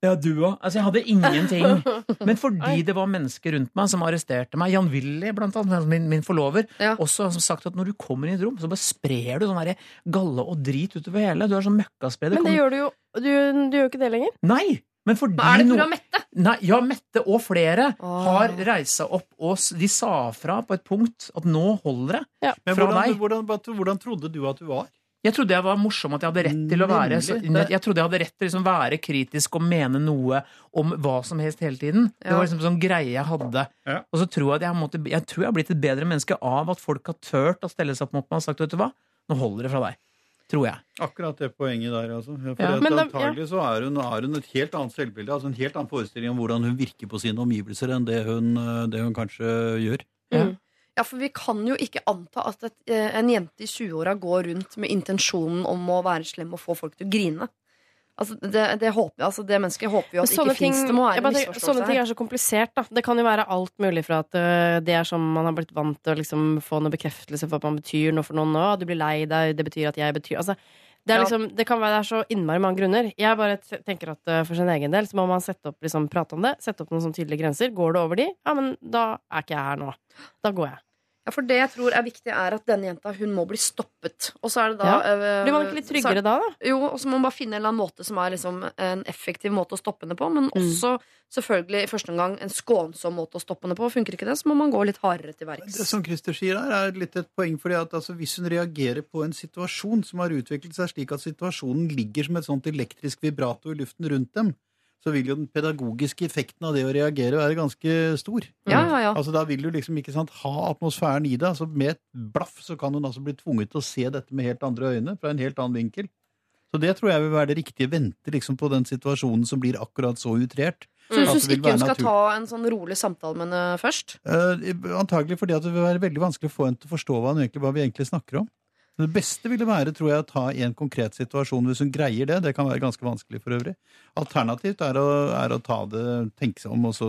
Ja, du òg. Altså, jeg hadde ingenting. [LAUGHS] Men fordi det var mennesker rundt meg som arresterte meg, Jan Willy blant annet, min, min forlover, Ja. også har sagt at når du kommer inn i et rom, så bare sprer du sånn galle og drit utover hele. Du er sånn møkkaspreder. Men det gjør du jo. Du, du gjør ikke det lenger. Nei! Men fordi Men er det fra pga. Mette? Nei, ja, Mette og flere Åh. har reisa opp, og de sa fra på et punkt at nå holder det. Men Fra hvordan, deg. hvordan, hvordan, hvordan trodde du at du var? Jeg trodde jeg var morsom, at jeg hadde rett til å være så, Jeg trodde jeg hadde rett til å liksom være kritisk og mene noe om hva som helst hele tiden. Det var liksom sånn greie jeg hadde. Ja. Og så tror jeg at jeg, måtte, jeg tror jeg har blitt et bedre menneske av at folk har turt å stelle seg opp mot meg og sagt vet du hva, nå holder det fra deg. Tror jeg. Akkurat det poenget der, altså. For Ja, at da- antagelig så er hun, er hun et helt annet selvbilde, altså en helt annen forestilling om hvordan hun virker på sine omgivelser enn det hun, eh, det hun kanskje gjør. Mm. Ja, for vi kan jo ikke anta at et, eh, en jente i 20-åra går rundt med intensjonen om å være slem og få folk til å grine. Altså, det, det, håper, altså, det mennesket håper jo at Sånne ikke fins. Det må være en misforståelse Sånne ting er så komplisert. da Det kan jo være alt mulig fra at øh, det er som man har blitt vant til å liksom få noe bekreftelse for at man betyr noe for noen nå. Du blir lei deg, det betyr at jeg betyr Altså det, er liksom, det kan være det er så innmari mange grunner. Jeg bare tenker at uh, For sin egen del så må man sette opp liksom, prate om det. Sette opp noen sånne tydelige grenser. Går det over de, ja, men da er ikke jeg her nå. Da går jeg. Ja, for det jeg tror er viktig, er at denne jenta hun må bli stoppet. Og så er det da eh, Blir man ikke litt så- tryggere da, da? Jo, og så må man bare finne en eller annen måte som er liksom en effektiv måte å stoppe henne på. Men Mm. også selvfølgelig i første omgang en skånsom måte å stoppe henne på. Funker ikke det, så må man gå litt hardere til verks. Det som Christer sier her, er litt et poeng. fordi at altså, Hvis hun reagerer på en situasjon som har utviklet seg slik at situasjonen ligger som et sånt elektrisk vibrato i luften rundt dem, så vil jo den pedagogiske effekten av det å reagere være ganske stor. Ja, ja, ja. Altså Da vil du liksom ikke sant, ha atmosfæren i det. altså Med et blaff så kan hun altså bli tvunget til å se dette med helt andre øyne, fra en helt annen vinkel. Så det tror jeg vil være det riktige. Vente liksom på den situasjonen som blir akkurat så utrert. Så du syns ikke hun skal ta en sånn rolig samtale med henne først? Uh, antagelig fordi at det vil være veldig vanskelig å få henne til å forstå hva, egentlig, hva vi egentlig snakker om. Det beste ville være tror jeg, å ta en konkret situasjon hvis hun greier det. Det kan være ganske vanskelig for øvrig. Alternativt er å, er å ta det, tenke seg om og så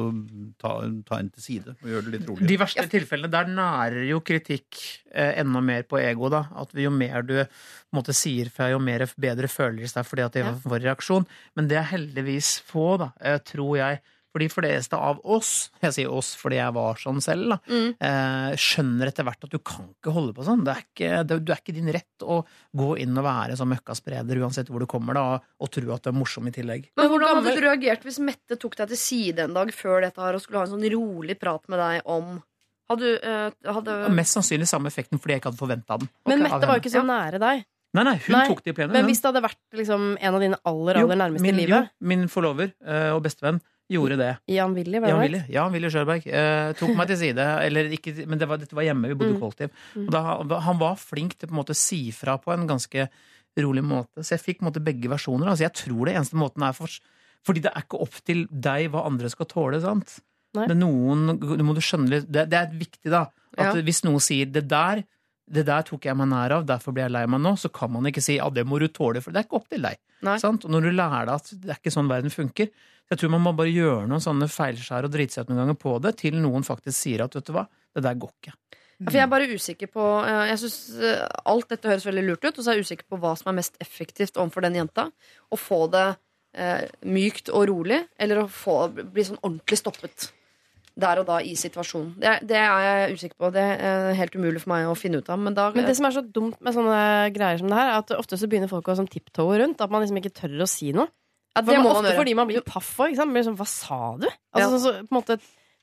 ta, ta en til side og gjøre det litt roligere. De verste tilfellene, der nærer jo kritikk eh, enda mer på ego, da. At jo mer du på måte, sier fra, jo mer bedre føles det fordi at det var vår reaksjon. Men det er heldigvis få, da, eh, tror jeg, For de fleste av oss, jeg sier oss fordi jeg var sånn selv, da, Mm. eh, skjønner etter hvert at du kan ikke holde på sånn. Det er ikke, det, du er ikke din rett å gå inn og være sånn møkkaspreder uansett hvor du kommer, da, og tro at du er morsom i tillegg. Men hvordan hadde du reagert hvis Mette tok deg til side en dag før dette her og skulle ha en sånn rolig prat med deg om Hadde du eh, hadde... Mest sannsynlig samme effekten fordi jeg ikke hadde forventa den. Men okay, Mette var jo ikke så nære deg. Nei, nei, hun Nei, tok det i plenum. Men hvis det hadde vært liksom, en av dine aller, Jo, aller nærmeste min, i livet Jo, min forlover uh, og bestevenn gjorde det. Jan Willy, var Jan det? Jan Willy Sjølberg eh, tok meg til side. Eller ikke, men det var, dette var hjemme, vi bodde Mm. kollektiv. Og da, han var flink til på en måte å si fra på en ganske rolig måte. Så jeg fikk på en måte begge versjoner. Altså, jeg tror det eneste måten er for, Fordi det er ikke opp til deg hva andre skal tåle, sant? Noen, det skjønne det, det er viktig, da. At Ja. hvis noen sier 'det der', det der tok jeg meg nær av, derfor blir jeg lei meg nå, så kan man ikke si 'ja, det må du tåle', for det er ikke opp til deg. Sant? Og når du lærer deg at det er ikke sånn verden funker, jeg tror man må bare gjøre noen sånne feilskjær og drite seg ut noen ganger på det, til noen faktisk sier at vet du hva, det der går ikke. For jeg er bare usikker på eh, Jeg synes eh, Alt dette høres veldig lurt ut, og så er jeg usikker på hva som er mest effektivt overfor den jenta. Å få det eh, mykt og rolig, eller å få, bli sånn ordentlig stoppet der og da i situasjonen. Det, det er jeg usikker på. Det er helt umulig for meg å finne ut av. Men da Men det som er så dumt med sånne greier som det her, er at ofte så begynner folk å sånn tiptoe rundt. At man liksom ikke tør å si noe. ja, For det må man ofte gjøre. fordi man blir paff òg. Sånn, hva sa du? Altså, Ja. så, så, på en måte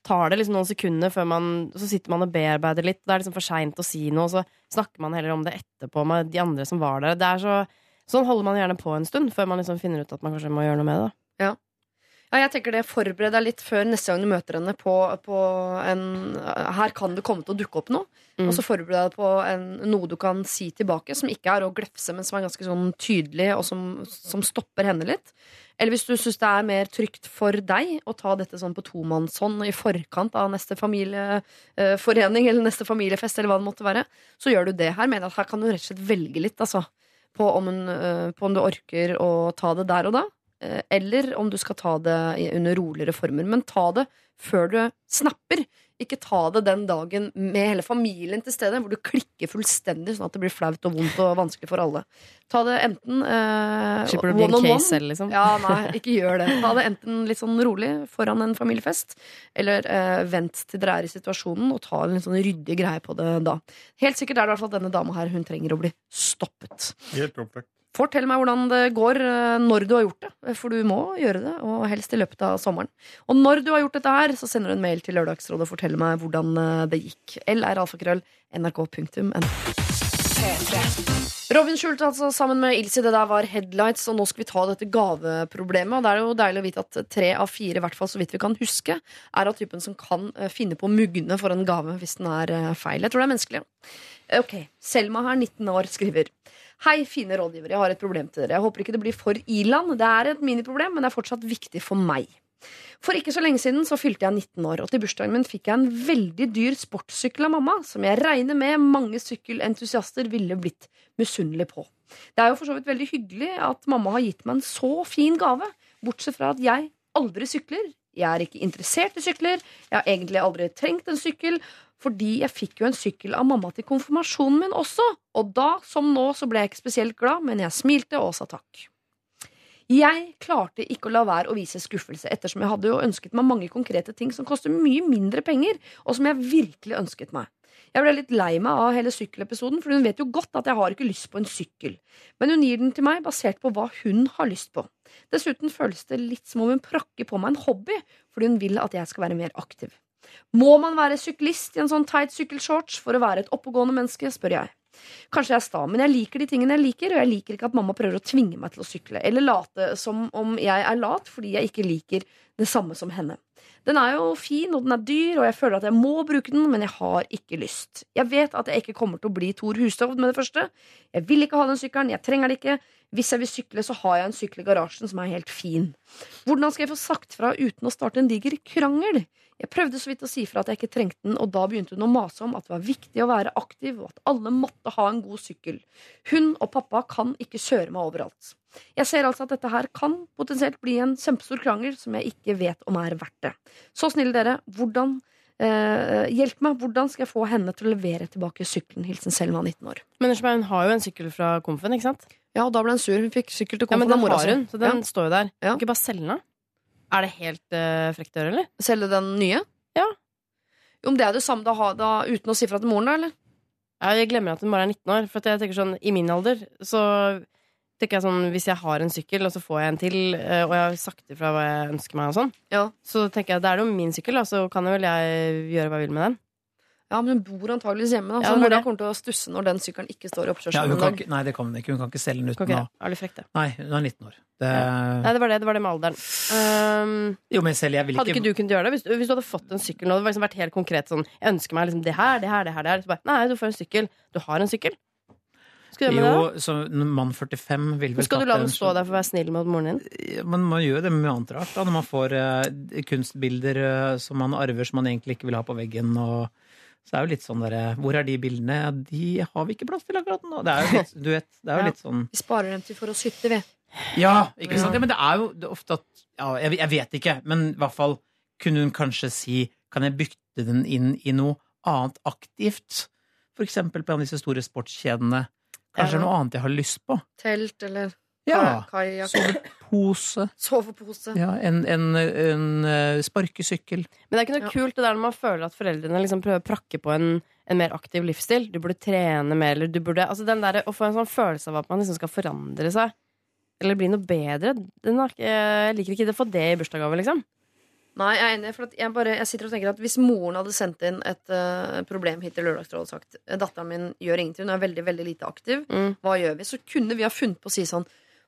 tar det liksom noen sekunder før man Så sitter man og bearbeider litt. Det er liksom for seint å si noe, og så snakker man heller om det etterpå med de andre som var der. Det er så, sånn holder man gjerne på en stund, før man liksom finner ut at man kanskje må gjøre noe med det. Da. Ja, jeg tenker det Forbered deg litt før neste gang du møter henne på, på en Her kan det komme til å dukke opp noe. Mm. Og så forbered deg på en, noe du kan si tilbake, som ikke er å glefse, men som er ganske sånn tydelig, og som, som stopper henne litt. Eller hvis du syns det er mer trygt for deg å ta dette sånn på tomannshånd i forkant av neste familieforening eller neste familiefest, eller hva det måtte være, så gjør du det. Her mener at her kan du rett og slett velge litt, altså. På om, hun, øh, på om du orker å ta det der og da, eh, eller om du skal ta det under roligere former. Men ta det før du snapper. Ikke ta det den dagen med hele familien til stede, hvor du klikker fullstendig, sånn at det blir flaut og vondt og vanskelig for alle. Ta det enten eh, Slipper du å bli en case selv, liksom. Ja, nei, ikke gjør det. Ta det enten litt sånn rolig foran en familiefest, eller eh, vent til dere er i situasjonen, og ta en litt sånn ryddig greie på det da. Helt sikkert er det i hvert fall denne dama her, hun trenger å bli stoppet. Helt opplagt. Fortell meg hvordan det går eh, når du har gjort det, for du må gjøre det, og helst i løpet av sommeren. Og når du har gjort dette her, så sender du en mail til Lørdagsrådet og forteller meg hvordan eh, det gikk. lralfakrøll nrk.no. Robin Schulte altså sammen med Ilse, det der var headlights, og nå skal vi ta dette gaveproblemet. Og det er jo deilig å vite at tre av fire, i hvert fall så vidt vi kan huske, er av typen som kan eh, finne på å mugne for en gave hvis den er eh, feil. Jeg tror det er menneskelig. Ok, Selma her, 19 år, skriver Hei, fine rådgivere, jeg har et problem til dere. Jeg håper ikke det blir for iland. Det er et miniproblem, men det er fortsatt viktig for meg. For ikke så lenge siden så fylte jeg 19 år, og til bursdagen min fikk jeg en veldig dyr sportssykkel av mamma, som jeg regner med mange sykkelentusiaster ville blitt misunnelig på. Det er jo for så vidt veldig hyggelig at mamma har gitt meg en så fin gave, bortsett fra at jeg aldri sykler. Jeg er ikke interessert i sykler, jeg har egentlig aldri trengt en sykkel, fordi jeg fikk jo en sykkel av mamma til konfirmasjonen min også, og da, som nå, så ble jeg ikke spesielt glad, men jeg smilte og sa takk. Jeg klarte ikke å la være å vise skuffelse, ettersom jeg hadde jo ønsket meg mange konkrete ting som koster mye mindre penger, og som jeg virkelig ønsket meg. Jeg ble litt lei meg av hele sykkelepisoden, for hun vet jo godt at jeg har ikke lyst på en sykkel. Men hun gir den til meg basert på hva hun har lyst på. Dessuten føles det litt som om hun prakker på meg en hobby, fordi hun vil at jeg skal være mer aktiv. Må man være syklist i en sånn teit sykkelshorts for å være et oppegående menneske, spør jeg. Kanskje jeg er sta, men jeg liker de tingene jeg liker, og jeg liker ikke at mamma prøver å tvinge meg til å sykle, eller late som om jeg er lat fordi jeg ikke liker det samme som henne. Den er jo fin, og den er dyr, og jeg føler at jeg må bruke den, men jeg har ikke lyst. Jeg vet at jeg ikke kommer til å bli Tor Hushovd med det første. Jeg vil ikke ha den sykkelen, jeg trenger den ikke. Hvis jeg vil sykle, så har jeg en sykkel i garasjen som er helt fin. Hvordan skal jeg få sagt fra uten å starte en diger krangel? Jeg prøvde så vidt å si fra at jeg ikke trengte den, og da begynte hun å mase om at det var viktig å være aktiv, og at alle måtte ha en god sykkel. Hun og pappa kan ikke kjøre meg overalt. Jeg ser altså at dette her kan potensielt bli en kjempestor krangel som jeg ikke vet om er verdt det. Så snille dere, hvordan eh, Hjelp meg, hvordan skal jeg få henne til å levere tilbake sykkelen? Hilsen Selma, 19 år. Men hun har jo en sykkel fra Komfen, ikke sant? Ja, og da ble hun sur. Hun fikk sykkel til Ja, men av mora si. så den står jo der. Ja. Ikke bare selge den? Er det helt uh, frekt å gjøre, eller? Selge den nye? Ja. Om det er det samme da, da, uten å si fra til moren, da, eller? Ja, jeg glemmer at hun bare er 19 år. For jeg tenker sånn, I min alder så tenker jeg sånn Hvis jeg har en sykkel, og så får jeg en til, eh, og jeg har sagt ifra hva jeg ønsker meg, og sånn, Ja. så tenker jeg da er det jo min sykkel, og så kan jeg vel jeg gjøre hva jeg vil med den. Ja, men hun bor antageligvis hjemme, da. Så det er mora kommer til å stusse når den sykkelen ikke står i Ja, oppkjørselen ikke, nei, det kan hun ikke. Hun kan ikke selge den uten okay, å? Er frekt, det. Nei, hun er 19 år. Det, Nei, det var det. Det var det med alderen. Um, jo, men selv jeg vil hadde ikke ikke du kunnet gjøre det? Hvis, du- hvis du hadde fått en sykkel nå, det hadde liksom vært helt konkret sånn Jeg ønsker meg liksom det her, det her, det her, det her. Så bare, nei, du får en sykkel. Du har en sykkel. Skal du gjøre med det? Jo, mann 45 vil vel Skal du la dem den stå der for å være snill mot moren din? Ja, Men man gjør jo det med mye annet rart. Da, når man får uh, kunstbilder uh, som man arver som man egentlig ikke vil ha på veggen. Og, så er jo litt sånn derre Hvor er de bildene? De har vi ikke plass til akkurat nå. Det er jo litt, du vet, det er jo Ja. litt sånn Vi sparer dem til for oss hytter, vi. Ja, ikke sant? Ja, men det er jo det er ofte at ja, jeg, jeg vet ikke, men i hvert fall kunne hun kanskje si Kan jeg bytte den inn i noe annet aktivt? For eksempel på en av disse store sportskjedene. Kanskje Ja. noe annet jeg har lyst på? Telt eller Ja. kajakk. Sovepose. [LAUGHS] Sovepose. Ja, en, en, en eh, sparkesykkel. Men det er ikke noe Ja. kult det der når man føler at foreldrene liksom prøver å prakke på en, en mer aktiv livsstil. Du burde trene mer, eller du burde altså den der, Å få en sånn følelse av at man liksom skal forandre seg, eller bli noe bedre, den er, jeg liker ikke det å få det i bursdagsgave, liksom. Nei, jeg er enig. For at jeg, bare, jeg sitter og tenker at Hvis moren hadde sendt inn et uh, problem hit til Lørdagsrådet og sagt datteren min gjør ingenting, hun er veldig veldig lite aktiv, Mm. hva gjør vi? Så kunne vi ha funnet på å si sånn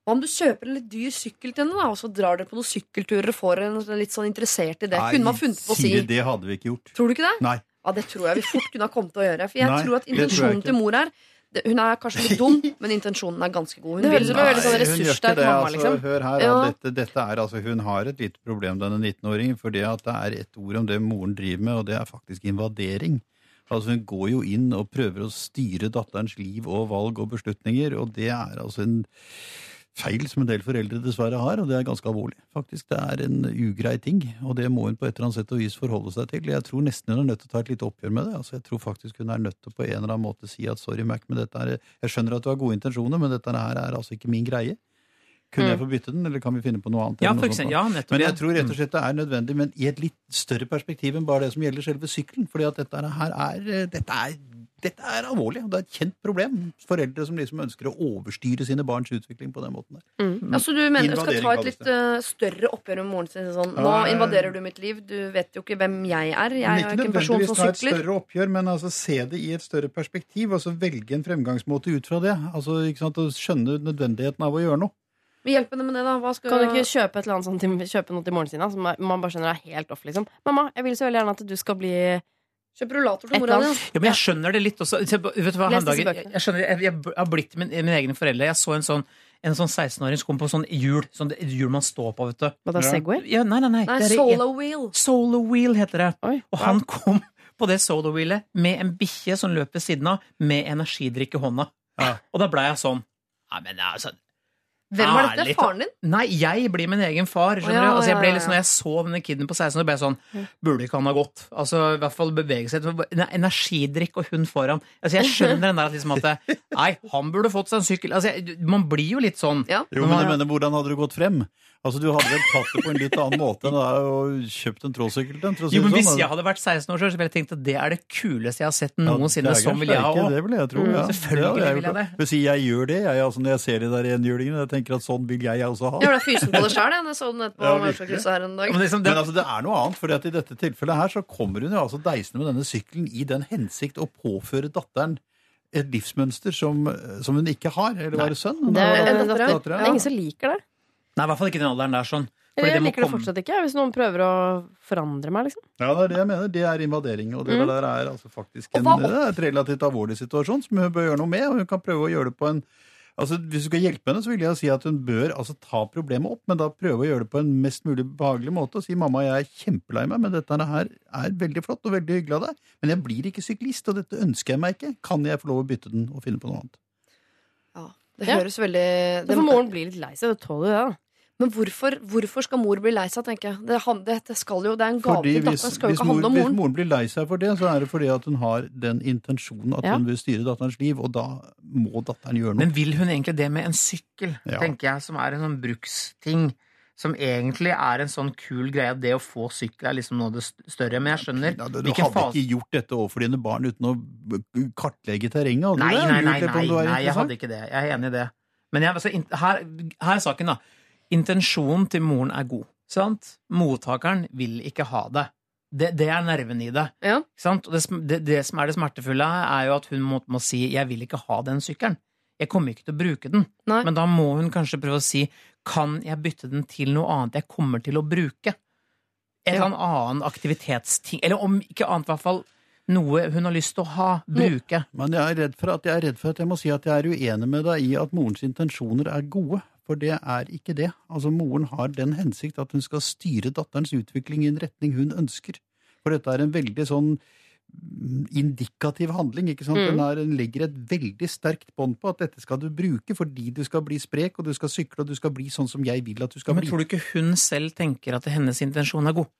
Hva om du kjøper en litt dyr sykkel til henne, da, og så drar dere på noen sykkelturer og får henne litt sånn interessert i det? kunne man funnet på å si Nei, det hadde vi ikke gjort. Tror du ikke det? Nei. Ja, det tror jeg vi fort kunne ha kommet til å gjøre. For jeg Nei, tror at intensjonen til mor er Hun er kanskje litt dum, [LAUGHS] men intensjonen er ganske god. Hun Det høres ut som en veldig sånn ressurssterk mamma, altså. liksom. Hør her, Ja. dette, dette er, altså, hun har et lite problem, denne 19-åringen, for det er et ord om det moren driver med, og det er faktisk invadering. Altså Hun går jo inn og prøver å styre datterens liv og valg og beslutninger, og det er altså en feil som en del foreldre dessverre har, og det er ganske alvorlig. Faktisk, Det er en ugrei ting, og det må hun på et eller annet sett og vis forholde seg til. Jeg tror nesten hun er nødt til å ta et lite oppgjør med det. Altså, Jeg tror faktisk hun er nødt til på en eller annen måte si at sorry, Mac, men dette er Jeg skjønner at du har gode intensjoner, men dette her er altså ikke min greie. Kunne jeg få bytte den, eller kan vi finne på noe annet? Ja, noe for eksempel. Ja, nettopp. Men jeg tror rett og Mm. slett det er nødvendig, men i et litt større perspektiv enn bare det som gjelder selve sykkelen. fordi at dette her er, dette er, dette er alvorlig, og det er et kjent problem. Foreldre som liksom ønsker å overstyre sine barns utvikling på den måten der. Mm. Ja, så du mener du skal ta et litt uh, større oppgjør med moren sin? Sånn. Nå Ja, invaderer du mitt liv, du vet jo ikke hvem jeg er. Jeg er ikke en person som sykler. ta et større oppgjør, men altså se det i et større perspektiv. altså Velge en fremgangsmåte ut fra det. altså ikke sant, og Skjønne nødvendigheten av å gjøre noe. Vi hjelper henne med det, da. Hva skal Kan du ikke kjøpe, et eller annet sånt kjøpe noe til moren sin da, som man bare skjønner er helt off? liksom Mamma, jeg vil så veldig gjerne at du skal bli Kjøpe rullator til mora di? Ja, men jeg skjønner det litt også. Vet du hva, Les disse dagen, jeg, bøkene. jeg, skjønner, jeg, jeg har blitt min, mine egne foreldre. Jeg så en sånn en sånn 16-åring som kom på sånn hjul. Sånn hjul man står på, vet du. Hva da, Segway? Ja, nei, nei, nei. Nei, det er solo wheel. Solo wheel heter det. Oi, Og wow. han kom på det solo wheelet med en bikkje som løp ved siden av, med energidrikk i hånda. Ja. Og da blei jeg sånn Nei, men altså Hvem var dette? Faren din? Nei, jeg blir min egen far. skjønner ja, du? Altså, jeg ble litt sånn, Når jeg så denne kiden på 16 år, ble jeg sånn Burde ikke han ha gått? Altså, I hvert fall bevege seg. Energidrikk og hund foran. Altså, Jeg skjønner den der at liksom at [LAUGHS] Nei, han burde fått seg en sykkel. Altså, jeg- Man blir jo litt sånn. Ja. Jo, men jeg mener, Hvordan hadde du gått frem? Altså, Du hadde vel tatt det på en litt annen måte enn da, å kjøpt en tråsykkel til en si Jo, men Hvis sånn, jeg hadde vært 16 år, så ville jeg tenkt at det er det kuleste jeg har sett Ja, noensinne. det er sånn vil jeg ha òg. Det vil jeg tro, Mm, ja. selvfølgelig Det hadde vil jeg det. Hvis jeg gjør det, jeg, altså, når jeg ser de der enhjulingene. Jeg tenker at sånn vil jeg også ha. Jeg ble fysen på det sjøl, jeg. når Jeg så den etterpå Ja, ja, her en dag. Men liksom, det, Men altså, det er noe annet, for i dette tilfellet her så kommer hun jo altså deisende med denne sykkelen i den hensikt å påføre datteren et livsmønster som, som hun ikke har. Eller var det sønn? Det det ja. det er ingen som liker det. Nei, i hvert fall ikke den alderen der. sånn. Fordi jeg må liker det komme- fortsatt ikke, hvis noen prøver å forandre meg, liksom. Ja, det er det jeg mener. Det er invadering. Og det Mm. der er altså faktisk en, det er et relativt alvorlig situasjon som hun bør gjøre noe med. Og hun kan prøve å gjøre det på en Altså, Hvis du skal hjelpe henne, så vil jeg si at hun bør altså, ta problemet opp, men da prøve å gjøre det på en mest mulig behagelig måte. Og si 'mamma, jeg er kjempelei meg, men dette her er veldig flott og veldig hyggelig av deg', men jeg blir ikke syklist, og dette ønsker jeg meg ikke. Kan jeg få lov å bytte den og finne på noe annet? Ja, det Ja. høres veldig Så det, får moren bli litt lei seg. Det tåler jo det, da. Men hvorfor, hvorfor skal mor bli lei seg, tenker jeg? Det, det, det, skal jo, det er en gave til datteren. Skal jo ikke mor, handle om moren. hvis moren. blir lei seg for det, så er det fordi at hun har den intensjonen at Ja. hun vil styre datterens liv, og da må datteren gjøre noe. Men vil hun egentlig det med en sykkel, Ja. tenker jeg, som er en sånn bruksting? som egentlig er en sånn kul greie. Det å få sykkel er liksom noe av det større. Men jeg skjønner Ja, du, du hadde fase ikke gjort dette overfor dine barn uten å kartlegge terrenget? hadde du Nei, det? nei, nei, nei, nei, jeg hadde ikke det. Jeg er enig i det. Men jeg, altså, her, her er saken, da. Intensjonen til moren er god. Sant? Mottakeren vil ikke ha det. Det, det er nerven i det. Ja. Ikke sant? Og det, det, det som er det smertefulle, er jo at hun må, må si 'jeg vil ikke ha den sykkelen'. Jeg kommer ikke til å bruke den. Nei. Men da må hun kanskje prøve å si 'kan jeg bytte den til noe annet jeg kommer til å bruke'? En Ja. annen aktivitetsting. Eller om ikke annet, i hvert fall noe hun har lyst til å ha. Bruke. Men jeg er, redd for at, jeg er redd for at jeg må si at jeg er uenig med deg i at morens intensjoner er gode. For det er ikke det. Altså, Moren har den hensikt at hun skal styre datterens utvikling i en retning hun ønsker. For dette er en veldig sånn mm, indikativ handling. ikke sant? Mm. Den, er, den legger et veldig sterkt bånd på at dette skal du bruke fordi du skal bli sprek, og du skal sykle, og du skal bli sånn som jeg vil at du skal Men bli. tror du ikke hun selv tenker at hennes intensjon er god?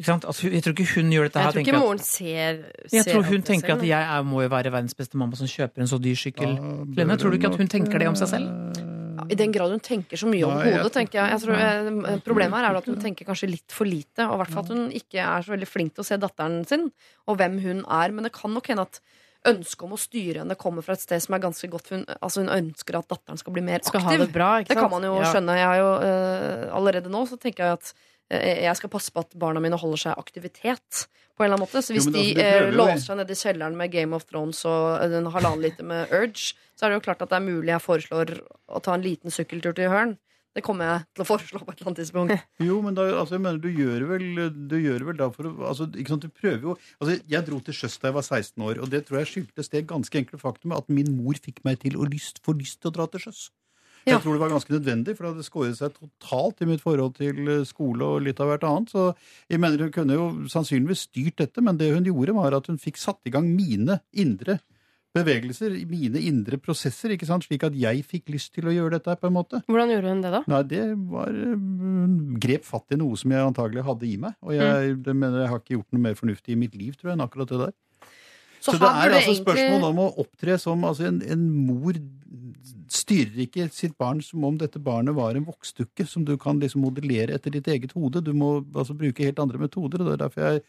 Ikke sant? Altså, jeg tror ikke hun gjør dette her Jeg tror ikke at- moren ser, Jeg tror hun tenker selv, at jeg er, må jo være verdens beste mamma som kjøper en så dyr sykkel. Da tror du ikke at hun tenker det om seg selv? I den grad hun tenker så mye om hodet, tenker jeg. jeg tror, eh, problemet her er at hun tenker kanskje litt for lite, og i hvert fall at hun ikke er så veldig flink til å se datteren sin, og hvem hun er. Men det kan nok hende at ønsket om å styre henne kommer fra et sted som er ganske godt. Hun, altså hun ønsker at datteren skal bli mer Skal ha aktiv. det bra, ikke Det kan man jo skjønne. Jeg har jo, uh, allerede nå så tenker jeg at jeg skal passe på at barna mine holder seg aktivitet. På en eller annen måte Så hvis Jo, men de altså, eh, låser seg ned i kjelleren med Game of Thrones og en halvannen liter med Urge, så er det jo klart at det er mulig jeg foreslår å ta en liten sykkeltur til Hørn. Det kommer jeg til å foreslå på et eller annet tidspunkt. [LAUGHS] Jo, men da, altså, jeg mener, du gjør vel, du gjør vel da for å altså, ikke sant, du prøver jo altså, Jeg dro til sjøs da jeg var 16 år, og det tror jeg skyldtes det ganske enkle faktum at min mor fikk meg til å lyst, få lyst til å dra til sjøs. Ja. Jeg tror det var ganske nødvendig, for det hadde skåret seg totalt i mitt forhold til eh, skole og litt av hvert annet. Så jeg mener hun kunne jo sannsynligvis styrt dette, men det hun gjorde, var at hun fikk satt i gang mine indre bevegelser, mine indre prosesser, ikke sant, slik at jeg fikk lyst til å gjøre dette på en måte. Hvordan gjorde hun det, da? Nei, det var Hun grep fatt i noe som jeg antagelig hadde i meg. Og jeg, det mener jeg har ikke gjort noe mer fornuftig i mitt liv, tror jeg, enn akkurat det der. Så, det er altså egentlig- spørsmål om å opptre som altså en, en mor styrer ikke sitt barn som om dette barnet var en voksdukke som du kan liksom modellere etter ditt eget hode. Du må altså bruke helt andre metoder, og det er derfor jeg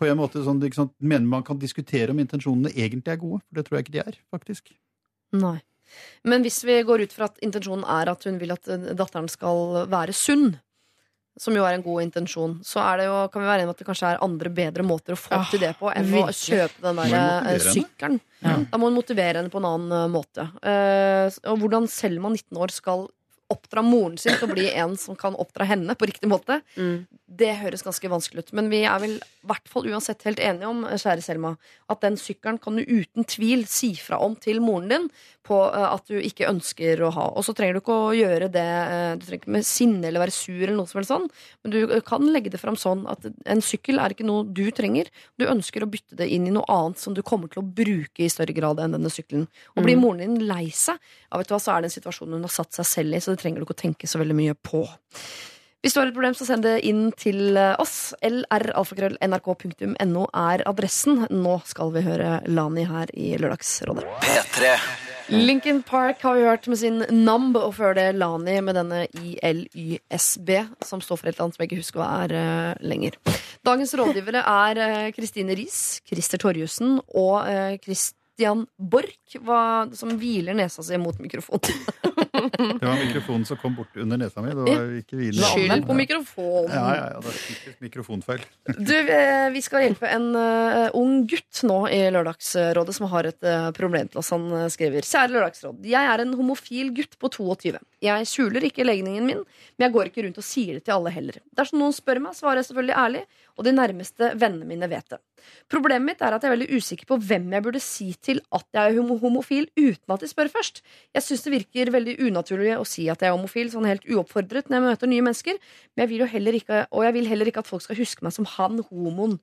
på en måte sånn, sant, mener man kan diskutere om intensjonene egentlig er gode, for det tror jeg ikke de er, faktisk. Nei. Men hvis vi går ut fra at intensjonen er at hun vil at eh, datteren skal være sunn, som jo er en god intensjon, så er det jo, kan vi være enige om at det kanskje er andre, bedre måter å få Ah, til det på enn å kjøpe den der eh, sykkelen. Ja. Da må hun motivere henne på en annen eh, måte. Uh, og hvordan Selma 19 år skal oppdra moren sin til å bli en som kan oppdra henne på riktig måte, Mm. det høres ganske vanskelig ut. Men vi er vel i hvert fall uansett helt enige om, kjære Selma, at den sykkelen kan du uten tvil si fra om til moren din på eh, at du ikke ønsker å ha. Og så trenger du ikke å gjøre det eh, Du trenger ikke med sinne eller være sur eller noe som helst sånn, men du kan legge det fram sånn at en sykkel er ikke noe du trenger. Du ønsker å bytte det inn i noe annet som du kommer til å bruke i større grad enn denne sykkelen. Og blir Mm. moren din lei seg, ja, vet du hva, så er det en situasjon hun har satt seg selv i, så det trenger du ikke å tenke så veldig mye på. Hvis du har et problem, så send det inn til eh, oss. lralfakrøll.nrk.no er adressen. Nå skal vi høre Lani her i Lørdagsrådet. P3. Lincoln Park har vi hørt med sin Numb, og før det Lani med denne ILYSB, som står for et eller annet som jeg ikke husker hva er uh, lenger. Dagens rådgivere er Kristine Kristine Riis, Christer Torjussen og eh, Christian Borch, var, som hviler nesa si mot mikrofonen. [LAUGHS] Det var mikrofonen som kom bort under nesa mi. Det var ikke. Skyld på mikrofonen. Ja, ja, ja, det er mikrofonfeil. [LAUGHS] Du, vi skal hjelpe en eh, ung gutt nå i Lørdagsrådet som har et eh, problem til oss. Han eh, skriver Kjære Lørdagsråd. Jeg er en homofil gutt på 22. Jeg skjuler ikke legningen min, men jeg går ikke rundt og sier det til alle heller. Dersom noen spør meg, svarer jeg selvfølgelig ærlig, og de nærmeste vennene mine vet det. Problemet mitt er at jeg er veldig usikker på hvem jeg burde si til at jeg er homofil, uten at de spør først. Jeg syns det virker veldig unaturlig å si at jeg er homofil, sånn helt uoppfordret når jeg møter nye mennesker, men jeg vil jo heller ikke, og jeg vil heller ikke at folk skal huske meg som han homoen.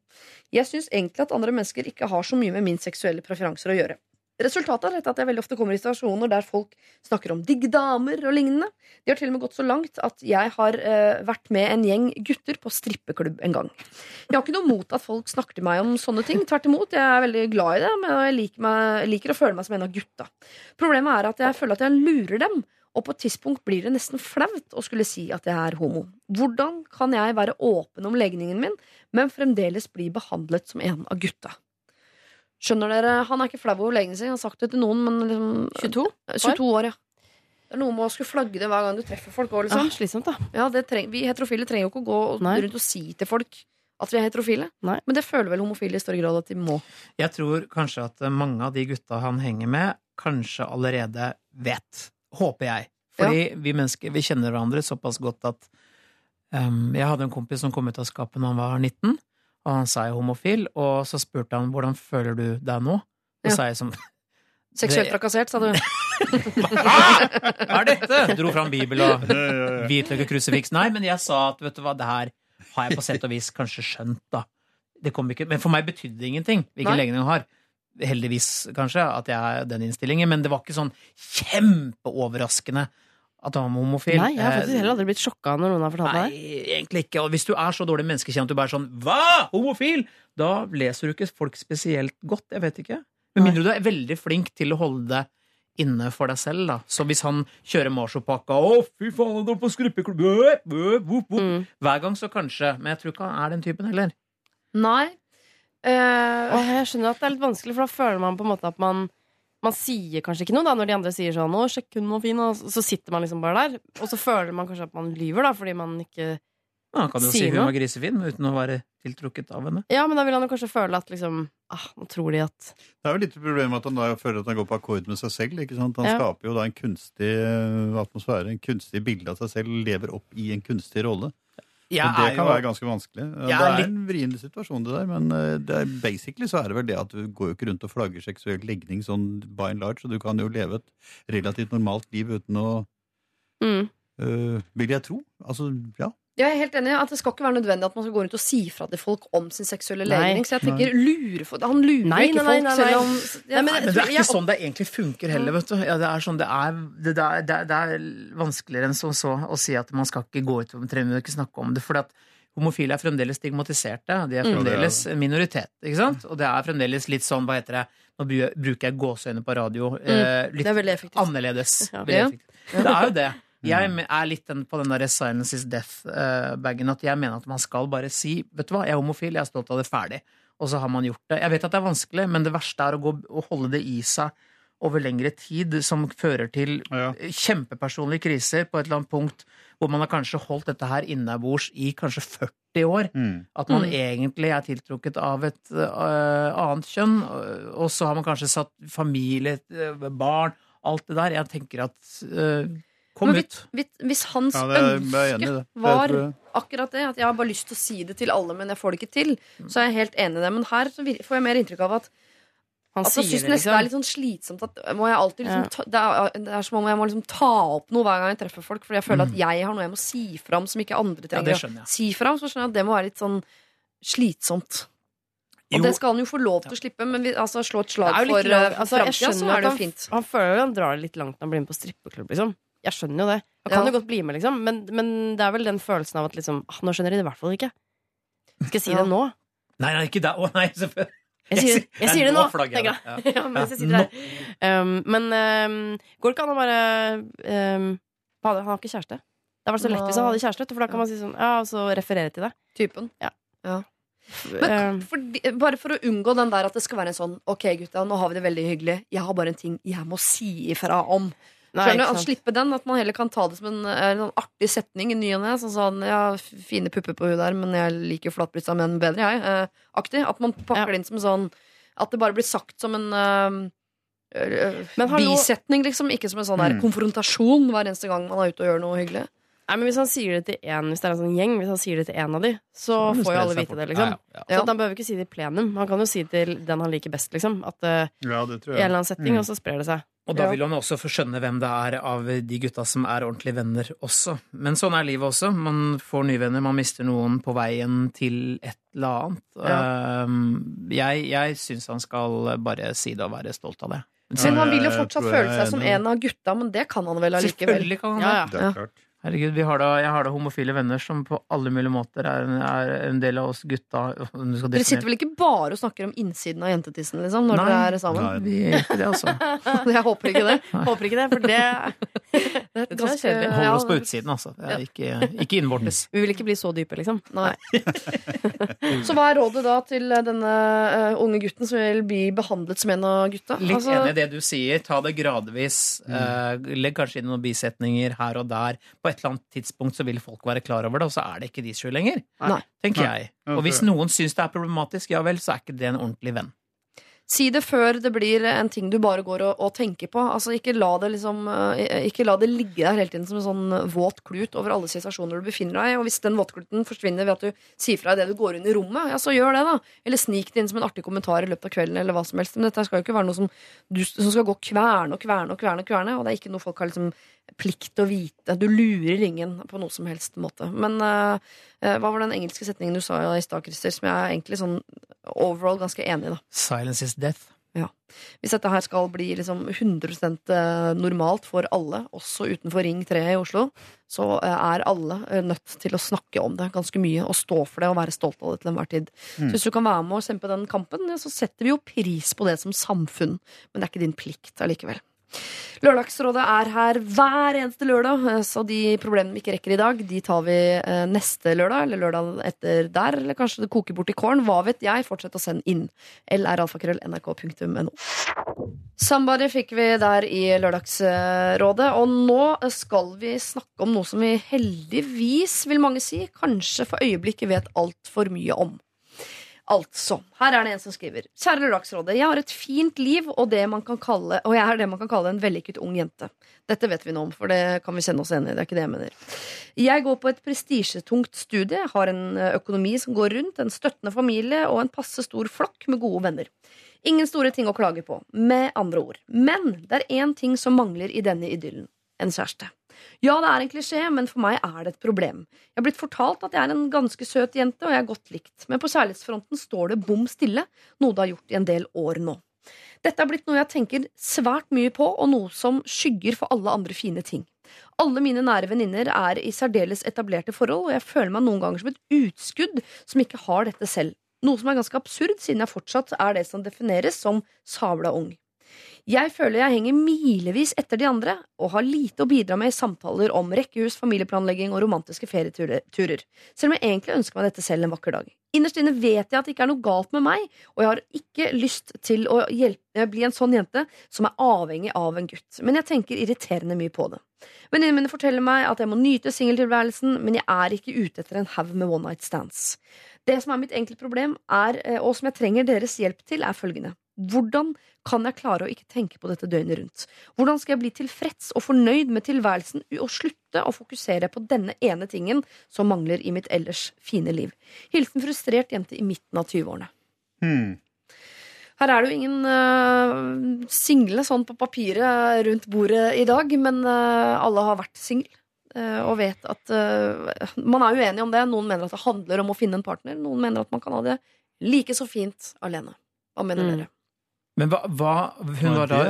Jeg syns egentlig at andre mennesker ikke har så mye med min seksuelle preferanser å gjøre. Resultatet er at jeg veldig ofte kommer i situasjoner der folk snakker om digg damer og lignende. De har til og med gått så langt at jeg har eh, vært med en gjeng gutter på strippeklubb en gang. Jeg har ikke noe mot at folk snakker til meg om sånne ting. Tvert imot, jeg er veldig glad i det, men jeg liker, meg, liker å føle meg som en av gutta. Problemet er at jeg føler at jeg lurer dem, Og på et tidspunkt blir det nesten flaut å skulle si at jeg er homo. Hvordan kan jeg være åpen om legningen min, men fremdeles bli behandlet som en av gutta? Skjønner dere, Han er ikke flau over legen sin, han har sagt det til noen, men liksom 22? 22 år, ja. Det er noe med å skulle flagge det hver gang du treffer folk. Også, Ja, liksom. slitsomt, da. Ja, det treng, vi heterofile trenger jo ikke å gå Nei. rundt og si til folk at vi er heterofile. Nei. Men det føler vel homofile i større grad at de må. Jeg tror kanskje at mange av de gutta han henger med, kanskje allerede vet. Håper jeg. Fordi vi mennesker vi kjenner hverandre såpass godt at um, Jeg hadde en kompis som kom ut av skapet da han var 19, og han sa jeg er homofil, og så spurte han hvordan føler du deg nå? Og Ja. sa jeg som Seksuelt trakassert, sa du. Hva er dette? [LAUGHS] Dro fram Bibel og hvitløk og krusifiks. Nei, men jeg sa at vet du hva, det her har jeg på sett og vis kanskje skjønt, da. Det kom ikke, men for meg betydde det ingenting hvilken Nei. legning hun har. Heldigvis, kanskje, at jeg har den innstillingen, men det var ikke sånn kjempeoverraskende at han var homofil. Nei, jeg har faktisk Eh, heller aldri blitt sjokka når noen har fortalt meg det. Nei, egentlig ikke. Og hvis du er så dårlig menneskekjent at du bare er sånn Hva?! Homofil! Da leser du ikke folk spesielt godt. Jeg vet ikke. Med mindre du er veldig flink til å holde det inne for deg selv, da. Så hvis han kjører marsjopakka Å, fy faen, han er på skruppeklubb. Mm. Hver gang så kanskje. Men jeg tror ikke han er den typen heller. Nei. Uh, jeg skjønner at det er litt vanskelig, for da føler man på en måte at man man sier kanskje ikke noe da når de andre sier sånn 'Å, sjekk, hun var fin', og så sitter man liksom bare der. Og så føler man kanskje at man lyver, da, fordi man ikke Ja, han kan jo si hun var grisefin uten å være tiltrukket av henne. Ja, men da vil han jo kanskje føle at liksom ah, Nå tror de at Det er jo litt problem at han da føler at han går på akkord med seg selv. ikke sant? Han Ja. skaper jo da en kunstig atmosfære, en kunstig bilde av seg selv, lever opp i en kunstig rolle. Og det kan jo- være ganske vanskelig. Ja, det er en vrien situasjon, det der, men eh, det er, basically så er det vel det at du går jo ikke rundt og flagger seksuell legning sånn by and large, så du kan jo leve et relativt normalt liv uten å mm. øh, Vil jeg tro. Altså, ja. Jeg er helt enig at det skal ikke være nødvendig at man skal gå rundt og si fra til folk om sin seksuelle legning. Så jeg tenker lure for, Han lurer Nei, ikke nei, nei, folk nei, selv om Nei, men Men det er jeg- ikke sånn det egentlig funker heller, vet du. Ja, det er sånn det er det, er, det, er, er vanskeligere enn som så å si at man skal ikke gå ut og trenger ikke snakke om det. For at homofile er fremdeles stigmatiserte. De er Mm. fremdeles mm. minoritet. ikke sant? Og det er fremdeles litt sånn, hva heter det, nå bruker jeg gåseøyne på radio, eh, litt Det er veldig effektivt. annerledes. Ja. Veldig effektivt. Det er jo det. Jeg er litt den, på den der silence is death-bagen. At jeg mener at man skal bare si Vet du hva, jeg er homofil, jeg er stolt av det, ferdig. Og så har man gjort det. Jeg vet at det er vanskelig, men det verste er å gå og holde det i seg over lengre tid, som fører til Ja. kjempepersonlige kriser på et eller annet punkt hvor man har kanskje holdt dette her innabords i kanskje 40 år. Mm. At man Mm. egentlig er tiltrukket av et uh, annet kjønn, og så har man kanskje satt familie, øh, barn, alt det der. Jeg tenker at øh, Kom hit. hvis, hans Ja, det enig ønske det. Var akkurat det, at jeg har bare lyst til å si det til alle, men jeg får det ikke til, så er jeg helt enig i det. Men her så får jeg mer inntrykk av at Han Altså, sier synes det, liksom. det liksom. er litt sånn slitsomt at må jeg alltid liksom, Ja. ta, det, er, det er som om jeg må liksom ta opp noe hver gang jeg treffer folk, fordi jeg føler at jeg har noe jeg må si fram som ikke andre trenger Ja, å si fram. Så skjønner jeg at det må være litt sånn slitsomt. Og Jo. det skal han jo få lov til å slippe, men vi, altså, slå et slag jo for altså, framtida, så er det jo han, fint. han føler jo han drar det litt langt når han blir med på strippeklubb, liksom. Jeg skjønner jo det. Jeg kan Ja. jo godt bli med, liksom, men, men det er vel den følelsen av at liksom ah, Nå skjønner de det i hvert fall ikke. Skal jeg si Ja. det nå? Nei, nei, ikke der. Å nei, selvfølgelig. Jeg sier, Jeg sier- det nå tenker jeg. Ja. [LAUGHS] Ja, mens jeg sitter her. Um, men um, går det ikke an å bare um, Han har ikke kjæreste. Det hadde vært så lett hvis han hadde kjæreste, for da kan man si sånn Ja, og så referere til det. Typen. Um, Fordi, bare for å unngå den der at det skal være en sånn Ok, gutta, nå har vi det veldig hyggelig. Jeg har bare en ting jeg må si ifra om. Nei, Skjønner du? At slippe den. At man heller kan ta det som en, eh, en artig setning i ny og ne. Sånn sånn Ja, fine pupper på hun der, men jeg liker flatbrysta menn bedre, jeg. Eh, aktig. At man pakker Ja. det inn som sånn At det bare blir sagt som en eh, eh, bisetning, liksom. Ikke som en sånn der Mm. konfrontasjon hver eneste gang man er ute og gjør noe hyggelig. Nei, men Hvis han sier det til en Hvis det er en sånn gjeng, hvis han sier det til en av de, så får jo alle vite det, liksom. Ja, Ja. Så han behøver ikke si det i plenum. Han kan jo si det til den han liker best, liksom. At uh, Ja, det tror I en jeg. eller annen setting, Mm. og så sprer det seg. Og da Ja. vil han også få skjønne hvem det er av de gutta som er ordentlige venner også. Men sånn er livet også. Man får nye venner, man mister noen på veien til et eller annet. Ja. jeg jeg syns han skal bare si det og være stolt av det. Men han vil jo fortsatt føle er seg som en av gutta, men det kan han vel allikevel. Selvfølgelig kan han det. Ja, ja. Er. Herregud, vi har da, jeg har da homofile venner som på alle mulige måter er en, er en del av oss gutta. Dere sitter vel ikke bare og snakker om innsiden av jentetissen, liksom, når Nei. dere er sammen? Nei. Vi gjør ikke det, altså. [LAUGHS] Jeg håper ikke det. Håper ikke det, for det [LAUGHS] Det er ganske kjedelig. Holder oss på utsiden, altså. Ikke, ikke innvortes. Vi vil ikke bli så dype, liksom. Nei. [LAUGHS] Så hva er rådet da til denne eh, unge gutten som vil bli behandlet som en av gutta? Litt Altså, enig i det du sier. Ta det gradvis. Eh, legg kanskje inn noen bisetninger her og der. På et eller annet tidspunkt så vil folk være klar over det, og så er det ikke de sju lenger. Nei. Tenker Nei. jeg. Og hvis noen syns det er problematisk, ja vel, så er ikke det en ordentlig venn. Si det før det blir en ting du bare går og, og tenker på. Altså, ikke, la det liksom, eh, ikke la det ligge der hele tiden som en sånn våt klut over alle situasjoner du befinner deg i. Og hvis den våtkluten forsvinner ved at du sier fra deg det du går inn i rommet, ja, så gjør det, da. Eller snik det inn som en artig kommentar i løpet av kvelden, eller hva som helst. Men dette skal jo ikke være noe som, du, som skal gå kverne og kverne og kverne, og kverne, og det er ikke noe folk har liksom plikt til å vite. Du lurer ingen på noe som helst måte. Men uh, eh, hva var den engelske setningen du sa i stad, Christer, som jeg er egentlig sånn overall ganske enig i, da. Silence is death. Hvis dette her skal bli liksom 100% normalt for alle, også utenfor Ring 3 i Oslo, så eh, er alle eh, nødt til å snakke om det ganske mye og stå for det og være stolt av det til enhver tid. Så hvis du kan være med og kjempe den kampen, så setter vi jo pris på det som samfunn, men det er ikke din plikt allikevel. Lørdagsrådet er her hver eneste lørdag, eh, så de problemene vi ikke rekker i dag, de tar vi eh, neste lørdag, eller lørdag etter der, eller kanskje det koker bort i kålen. Hva vet jeg? Fortsett å sende inn. lralfakrøll.nrk.no. Somebody fikk vi der i Lørdagsrådet, og nå skal vi snakke om noe som vi heldigvis, vil mange si, kanskje for øyeblikket vet altfor mye om. Altså, her er det en som skriver Kjære Lørdagsrådet, jeg har et fint liv og, kalle, og jeg er det man kan kalle en vellykket ung jente. Dette vet vi nå om, for det kan vi kjenne oss enig i. Det er ikke det jeg mener. Jeg går på et prestisjetungt studie, har en økonomi som går rundt, en støttende familie og en passe stor flokk med gode venner. Ingen store ting å klage på, med andre ord. Men det er én ting som mangler i denne idyllen. En kjæreste. Ja, det er en klisjé, men for meg er det et problem. Jeg har blitt fortalt at jeg er en ganske søt jente, og jeg er godt likt. Men på kjærlighetsfronten står det bom stille, noe det har gjort i en del år nå. Dette er blitt noe jeg tenker svært mye på, og noe som skygger for alle andre fine ting. Alle mine nære venninner er i særdeles etablerte forhold, og jeg føler meg noen ganger som et utskudd som ikke har dette selv. Noe som er ganske absurd, siden jeg fortsatt er det som defineres som sabla ung. Jeg føler jeg henger milevis etter de andre og har lite å bidra med i samtaler om rekkehus, familieplanlegging og romantiske ferieturer, selv om jeg egentlig ønsker meg dette selv en vakker dag. Innerst inne vet jeg at det ikke er noe galt med meg, og jeg har ikke lyst til å hjelpe, bli en sånn jente som er avhengig av en gutt, men jeg tenker irriterende mye på det. Venninnene mine forteller meg at jeg må nyte singeltilværelsen, men jeg er ikke ute etter en haug med one night stands. Det som er mitt enkle problem, er, eh, og som jeg trenger deres hjelp til, er følgende. Hvordan kan jeg klare å ikke tenke på dette døgnet rundt? Hvordan skal jeg bli tilfreds og fornøyd med tilværelsen og slutte å fokusere på denne ene tingen som mangler i mitt ellers fine liv? Hilsen frustrert jente i midten av 20-årene. Hmm. Her er det jo ingen uh, single sånn på papiret rundt bordet i dag, men uh, alle har vært single. øh, og vet at Man er uenig om det. Noen mener at det handler om å finne en partner. Noen mener at man kan ha det like så fint alene. Hva mener Mm. dere? Men hva, hva Hun var da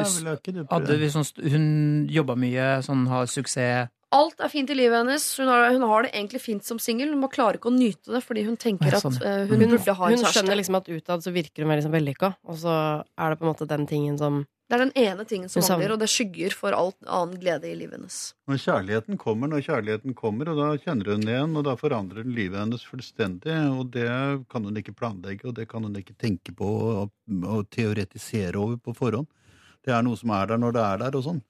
hadde vi sånn, Hun jobba mye, sånn har suksess Alt er fint i livet hennes. Hun har, hun har det egentlig fint som singel. Hun må klare ikke å nyte det fordi hun tenker at øh, hun, Hun, burde ha en hun skjønner liksom at utad så virker hun veldig sånn vellykka, og så er det på en måte den tingen som Det er den ene tingen som mangler, og det skygger for all annen glede i livet hennes. Når kjærligheten kommer, når kjærligheten kommer, og da kjenner hun det igjen, og da forandrer den livet hennes fullstendig, og det kan hun ikke planlegge, og det kan hun ikke tenke på og, og teoretisere over på forhånd. Det er noe som er der når det er der, og sånn.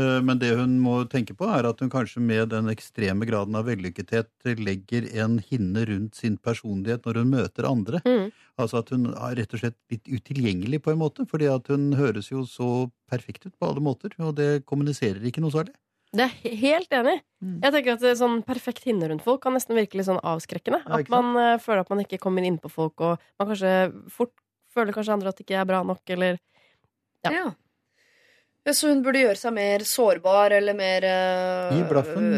Eh, Men det hun må tenke på, er at hun kanskje med den ekstreme graden av vellykkethet legger en hinne rundt sin personlighet når hun møter andre. Mm. Altså at hun er rett og slett litt utilgjengelig på en måte, fordi at hun høres jo så perfekt ut på alle måter, og det kommuniserer ikke noe særlig. Det er helt enig. Mm. Jeg tenker at er sånn perfekt hinne rundt folk kan nesten virke litt sånn avskrekkende. Ja, At man eh, føler at man ikke kommer inn på folk, og man kanskje fort føler kanskje andre at det ikke er bra nok, eller Ja. Ja. Ja, Så hun burde gjøre seg mer sårbar eller mer øh, Gi blaffen,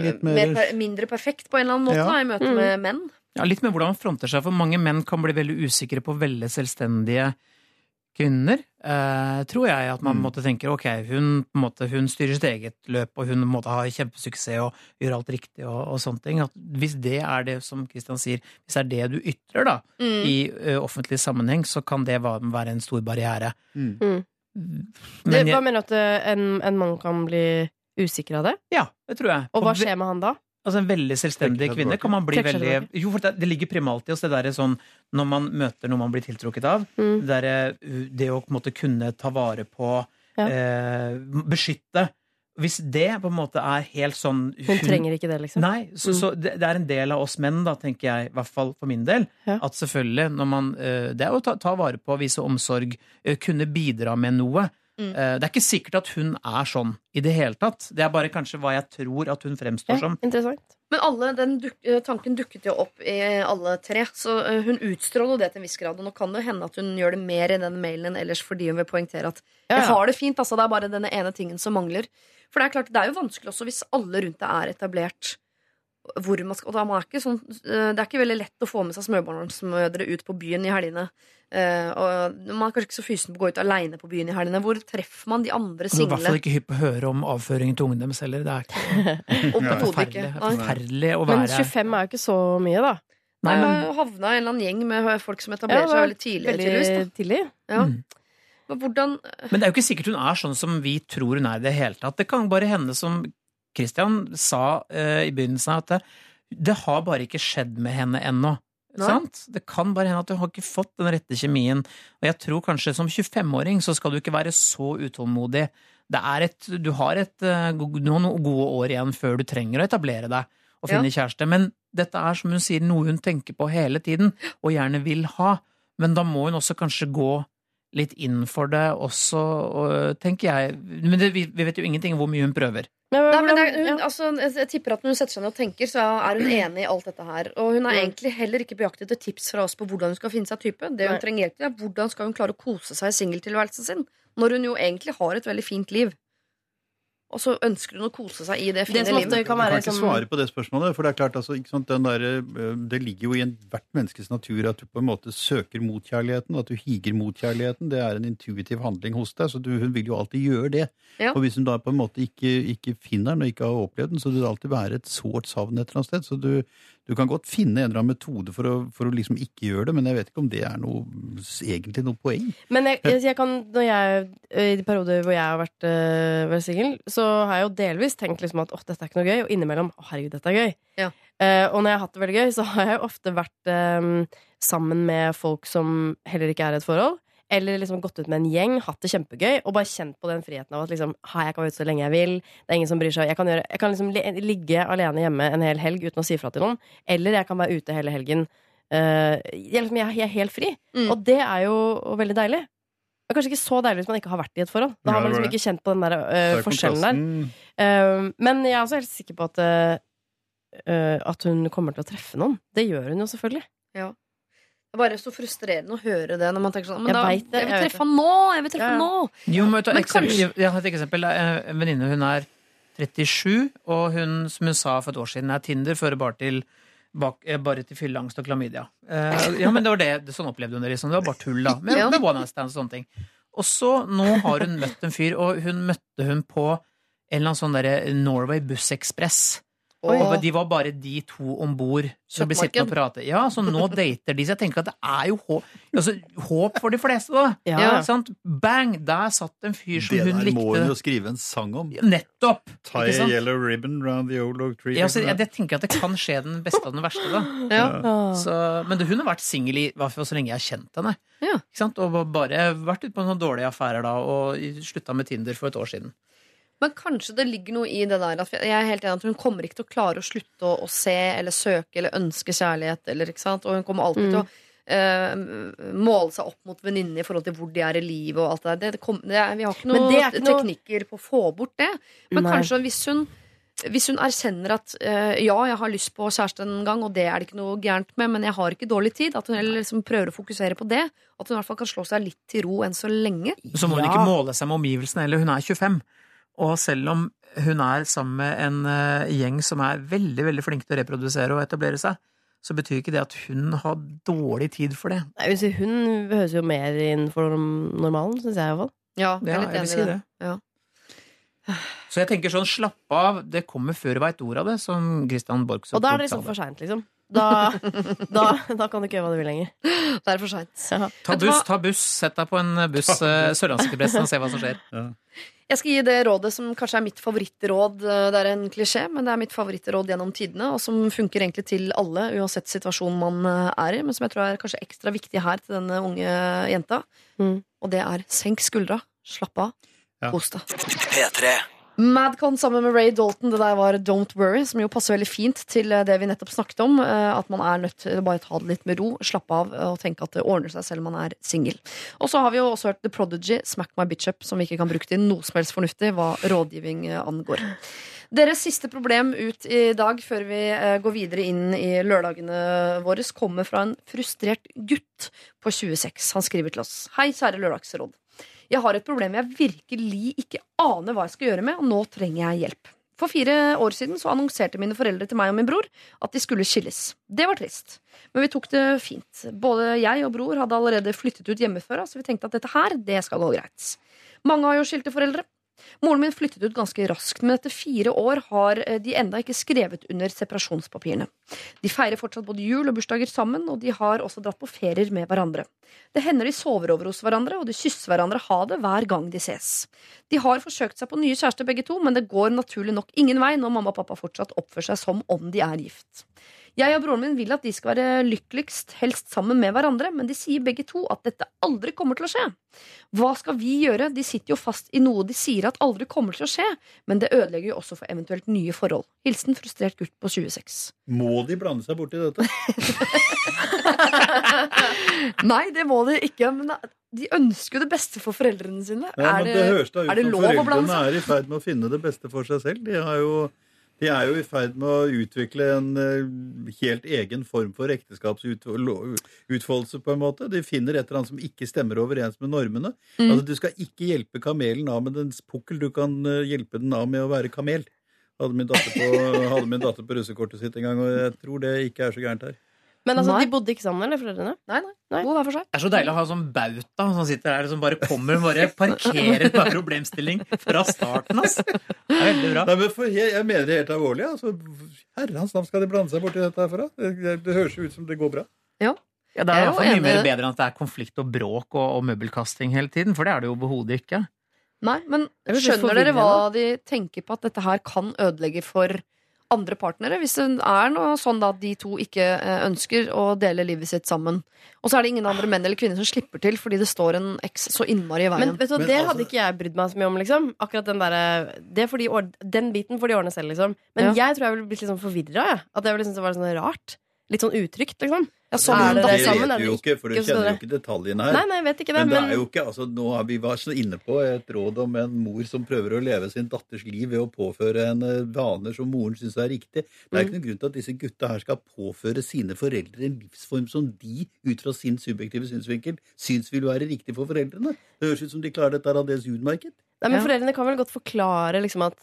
litt mer, mer- per, Mindre perfekt på en eller annen måte Ja. da, i møte Mm. med menn. Ja, litt med hvordan man fronter seg, for mange menn kan bli veldig usikre på veldig selvstendige kvinner, eh, tror jeg at man Mm. måtte tenke ok, hun, på en måte, hun styrer sitt eget løp, og hun måtte ha kjempesuksess og gjøre alt riktig og, og sånne ting. At hvis det er det, som Kristian sier, hvis det er det du ytrer da, Mm. i ø, offentlig sammenheng, så kan det være en stor barriere. Mm. Det, Men hva jeg, mener du at eh, en, en mann kan bli usikker av det? ja, det tror jeg. Og hva skjer med han da? Altså En veldig selvstendig kvinne kan man bli veldig Jo, for det, det ligger primalt i oss, det derre sånn når man møter noe man blir tiltrukket av. Mm. Det, derre, uh, det å på en måte kunne ta vare på, Ja. eh, beskytte. Hvis det på en måte er helt sånn Hun trenger ikke det, liksom. Nei, så, så det, det er en del av oss menn, da, tenker jeg, i hvert fall for min del. Ja. At selvfølgelig, når man eh, Det er å ta, ta vare på, vise omsorg, eh, kunne bidra med noe. Mm. Eh, Det er ikke sikkert at hun er sånn i det hele tatt. Det er bare kanskje hva jeg tror at hun fremstår Ja, som. interessant. Men alle, den duk tanken dukket jo opp i alle tre, så hun utstråler det til en viss grad. Og nå kan det hende at hun gjør det mer i den mailen enn ellers fordi hun vil poengtere at Ja, jeg har det fint, altså. Det er bare denne ene tingen som mangler. For det er klart, det er jo vanskelig også hvis alle rundt deg er etablert. Hvor man skal, og da man er ikke sånn, eh, det er ikke veldig lett å få med seg småbarnsmødre ut på byen i helgene. Eh, og man er kanskje ikke så fysen på å gå ut aleine på byen i helgene. Hvor treffer man de andre single? I hvert fall ikke hypp på å høre om avføringen til ungene deres heller. Det er ikke [LAUGHS] Overhodet forferdelig, ikke. være forferdelig å Men 25 er jo ikke så mye, da. Nei, men- havna i en eller annen gjeng med folk som etablerer Ja, seg veldig tidlig. Veldig tidlig. Ja. Mm. Men hvordan Men det er jo ikke sikkert hun er sånn som vi tror hun er i det hele tatt. Det kan bare hende, som Christian sa eh, i begynnelsen, at det, det har bare ikke skjedd med henne ennå. Sant? Det kan bare hende at hun har ikke fått den rette kjemien. Og jeg tror kanskje som 25-åring så skal du ikke være så utålmodig. Det et, du har et, eh, noen gode år igjen før du trenger å etablere deg og Ja. finne kjæreste. Men dette er som hun sier, noe hun tenker på hele tiden og gjerne vil ha. Men da må hun også kanskje gå litt inn for det også, og, tenker jeg. Men det, vi, vi vet jo ingenting om hvor mye hun prøver. Men, Nei, men det, er- hun, ja. altså, jeg, jeg tipper at når hun setter seg ned og tenker, så er hun enig i alt dette her. Og hun er egentlig heller ikke på jakt etter tips fra oss på hvordan hun skal finne seg type. Det hun Nei. trenger hjelp til, er hvordan skal hun klare å kose seg i singeltilværelsen sin. Når hun jo egentlig har et veldig fint liv. Og så ønsker hun å kose seg i det fine Det som livet. kan Du kan ikke som svare på det spørsmålet. For det er klart, altså, ikke sant, den der, eh, det ligger jo i ethvert menneskes natur at du på en måte søker mot kjærligheten, at du higer mot kjærligheten. Det er en intuitiv handling hos deg, så du, hun vil jo alltid gjøre det. Ja. Og hvis hun da på en måte ikke, ikke finner den og ikke har opplevd den, så vil det alltid være et sårt savn et eller annet sted. Så du, du kan godt finne en eller annen metode for å, for å liksom ikke gjøre det, men jeg vet ikke om det er noe, egentlig noe poeng. Men jeg, jeg, jeg kan, når jeg, i de perioder hvor jeg har vært, øh, vært singel, så har jeg jo delvis tenkt liksom at åh, dette er ikke noe gøy, og innimellom å herregud, dette er gøy. Ja. Uh, og når jeg har hatt det veldig gøy, så har jeg ofte vært um, sammen med folk som heller ikke er i et forhold. Eller liksom gått ut med en gjeng, hatt det kjempegøy, og bare kjent på den friheten av at liksom, ha, jeg kan være ute så lenge jeg vil. Det er ingen som bryr seg. Jeg kan, gjøre, jeg kan liksom ligge alene hjemme en hel helg uten å si fra til noen. Eller jeg kan være ute hele helgen. Uh, jeg, jeg, jeg er helt fri. Mm. Og det er jo veldig deilig. Det er kanskje ikke så deilig hvis man ikke har vært i et forhold. Da Ja, har man liksom ikke kjent på den der uh, forskjellen der. kontrasten- Eh, men jeg er også helt sikker på at eh, At hun kommer til å treffe noen. Det gjør hun jo selvfølgelig. Er bare så frustrerende å høre det når man tenker sånn Men Jeg da, vet det, jeg jeg vil treffe han nå! Jeg vil treffe Ja, nå! Jo, men, Men eksempel, kanskje- Jeg har et eksempel. En venninne hun er 37, og hun, som hun sa for et år siden, er Tinder fører bare til bak, eh, bare til fylleangst og klamydia. Uh, ja, men det var det, det sånn opplevde hun det liksom. Det var bare tull, da. Med, Ja. med one night stands og sånne ting. Og så, nå har hun møtt en fyr, og hun møtte hun på en eller annen sånn derre Norway Buss Express. Oi. Og de var bare de to om bord som ble sittende og prate. Ja, så nå [LAUGHS] dater de. Så jeg tenker at det er jo håp, altså, håp for de fleste, da. Ja. Ja. Sant? Bang! Der satt en fyr som Det hun der må hun jo skrive en sang om. Nettopp! Tie a yellow ribbon round the old oak tree. Ja, så jeg, jeg tenker at det kan skje den beste av den verste, da. [LAUGHS] Ja. Så, men det, hun har vært singel i hvert fall så lenge jeg har kjent henne. Ja. Ikke sant? Og bare vært ute på noen dårlige affærer da, og slutta med Tinder for et år siden. Men kanskje det ligger noe i det der at Jeg er helt enig at hun kommer ikke til å klare å slutte å, å se eller søke eller ønske kjærlighet. Eller, ikke sant? Og hun kommer alltid Mm. til å uh, måle seg opp mot venninnene i forhold til hvor de er i livet. Og alt det der. Det, det kom, det er, vi har ikke noen noe- teknikker på å få bort det. Men Nei. kanskje hvis hun hvis hun erkjenner at eh, ja, jeg har lyst på kjæreste en gang, og det er det ikke noe gærent med, men jeg har ikke dårlig tid, at hun heller liksom prøver å fokusere på det. At hun i hvert fall kan slå seg litt til ro enn så lenge. Så må hun Ja. ikke måle seg med omgivelsene heller. Hun er 25. Og selv om hun er sammen med en eh, gjeng som er veldig veldig flinke til å reprodusere og etablere seg, så betyr ikke det at hun har dårlig tid for det. Nei, jeg vil si, hun høres jo mer inn for normalen, syns jeg iallfall. Ja, jeg Ja, er litt jeg vil enig si i det. det. Ja. Så jeg tenker sånn, slapp av, det kommer før veit ord av det, som Christian Borch så Og da er det liksom for seint, liksom. Da, da, da kan du ikke gjøre hva du vil lenger. Det er for seint. Ja. Ta buss, ta buss, sett deg på en buss uh, Sørlandsekspressen og se hva som skjer. Jeg skal gi det rådet som kanskje er mitt favorittråd. eh, Det er en klisjé, men det er mitt favorittråd gjennom tidene, og som funker egentlig til alle, uansett situasjonen man eh, er i, men som jeg tror er kanskje ekstra viktig her til denne unge jenta. Mm. Og det er senk skuldra, slapp av, Ja. kos deg. P3. Madcon sammen med Ray Dalton, det der var Don't Worry, som jo passer veldig fint til eh, det vi nettopp snakket om. eh, At man er nødt til å bare ta det litt med ro, slappe av eh, og tenke at det ordner seg selv om man er singel. Og så har vi jo også hørt The Prodigy, Smack My Bitch Up, som vi ikke kan bruke til noe som helst fornuftig hva rådgivning angår. Deres siste problem ut i dag, før vi går videre inn i lørdagene våre, kommer fra en frustrert gutt på 26. Han skriver til oss. Hei, kjære Lørdagsråd. Jeg har et problem jeg virkelig ikke aner hva jeg skal gjøre med, og nå trenger jeg hjelp. For fire år siden så annonserte mine foreldre til meg og min bror at de skulle skilles. Det var trist, men vi tok det fint. Både jeg og bror hadde allerede flyttet ut hjemmefra, så vi tenkte at dette her, det skal gå greit. Mange har jo skilte foreldre. Moren min flyttet ut ganske raskt, men etter fire år har eh, de enda ikke skrevet under separasjonspapirene. De feirer fortsatt både jul og bursdager sammen, og de har også dratt på ferier med hverandre. Det hender de sover over hos hverandre, og de kysser hverandre ha det hver gang de ses. De har forsøkt seg på nye kjærester begge to, men det går naturlig nok ingen vei når mamma og pappa fortsatt oppfører seg som om de er gift. Jeg og broren min vil at de skal være lykkeligst, helst sammen med hverandre, men de sier begge to at dette aldri kommer til å skje. Hva skal vi gjøre? De sitter jo fast i noe de sier at aldri kommer til å skje, men det ødelegger jo også for eventuelt nye forhold. Hilsen frustrert gutt på 26. Må de blande seg borti dette? [LAUGHS] Nei, det må de ikke, men de ønsker jo det beste for foreldrene sine. Ja, er det, det høres da ut er det lov å blande seg? foreldrene er i ferd med å finne det beste for seg selv. De, har jo, de er jo i ferd med å utvikle en eh, helt egen form for ekteskapsutfoldelse, på en måte. De finner et eller annet som ikke stemmer overens med normene. Mm. Altså, Du skal ikke hjelpe kamelen av med dens pukkel, du kan eh, hjelpe den av med å være kamel. Hadde min datter på, hadde min datter på russekortet sitt en gang, og jeg tror det ikke er så gærent her. Men altså, de bodde ikke sammen, eller, foreldrene? Nei, nei. Nei. Bo hver for seg. Det er så deilig å ha en sånn bauta som sitter der som bare kommer og bare parkerer hver problemstilling fra starten. ass. Det er veldig bra. Nei, men for, jeg, jeg mener det helt alvorlig. Altså, Herrens navn skal de blande seg borti dette her for? Det, det, det høres jo ut som det går bra. Ja, det Jeg er er hvert fall mye mer bedre enn at det er konflikt og bråk og, og møbelkasting hele tiden, for det er det jo overhodet ikke. Nei, men Det er skjønner dere hva de tenker på at dette her kan ødelegge for andre partnere? Hvis det er noe sånn da at de to ikke eh, ønsker å dele livet sitt sammen. Og så er det ingen andre menn eller kvinner som slipper til fordi det står en eks så innmari i veien. Men vet du, Men det altså- hadde ikke jeg brydd meg så mye om. liksom Akkurat Den der, det de ord- Den biten får de ordne selv, liksom. Men Ja. jeg tror jeg ville blitt litt sånn forvirra. Ja. At jeg ville synes det var sånn rart. Litt sånn utrygt, liksom. ja, sånn, Er det det sammen? vet Er du jo ikke, for du kjenner jo ikke detaljene her. Nei, nei, jeg vet ikke det. Men det er jo ikke, altså nå har vi så inne på et råd om en mor som prøver å leve sin datters liv ved å påføre henne vaner som moren syns er riktig. Det er Mm. ikke noen grunn til at disse gutta her skal påføre sine foreldre en livsform som de, ut fra sin subjektive synsvinkel, syns vil være riktig for foreldrene. Det høres ut som de klarer dette her aldeles utmerket. nei, men Ja. foreldrene kan vel godt forklare liksom at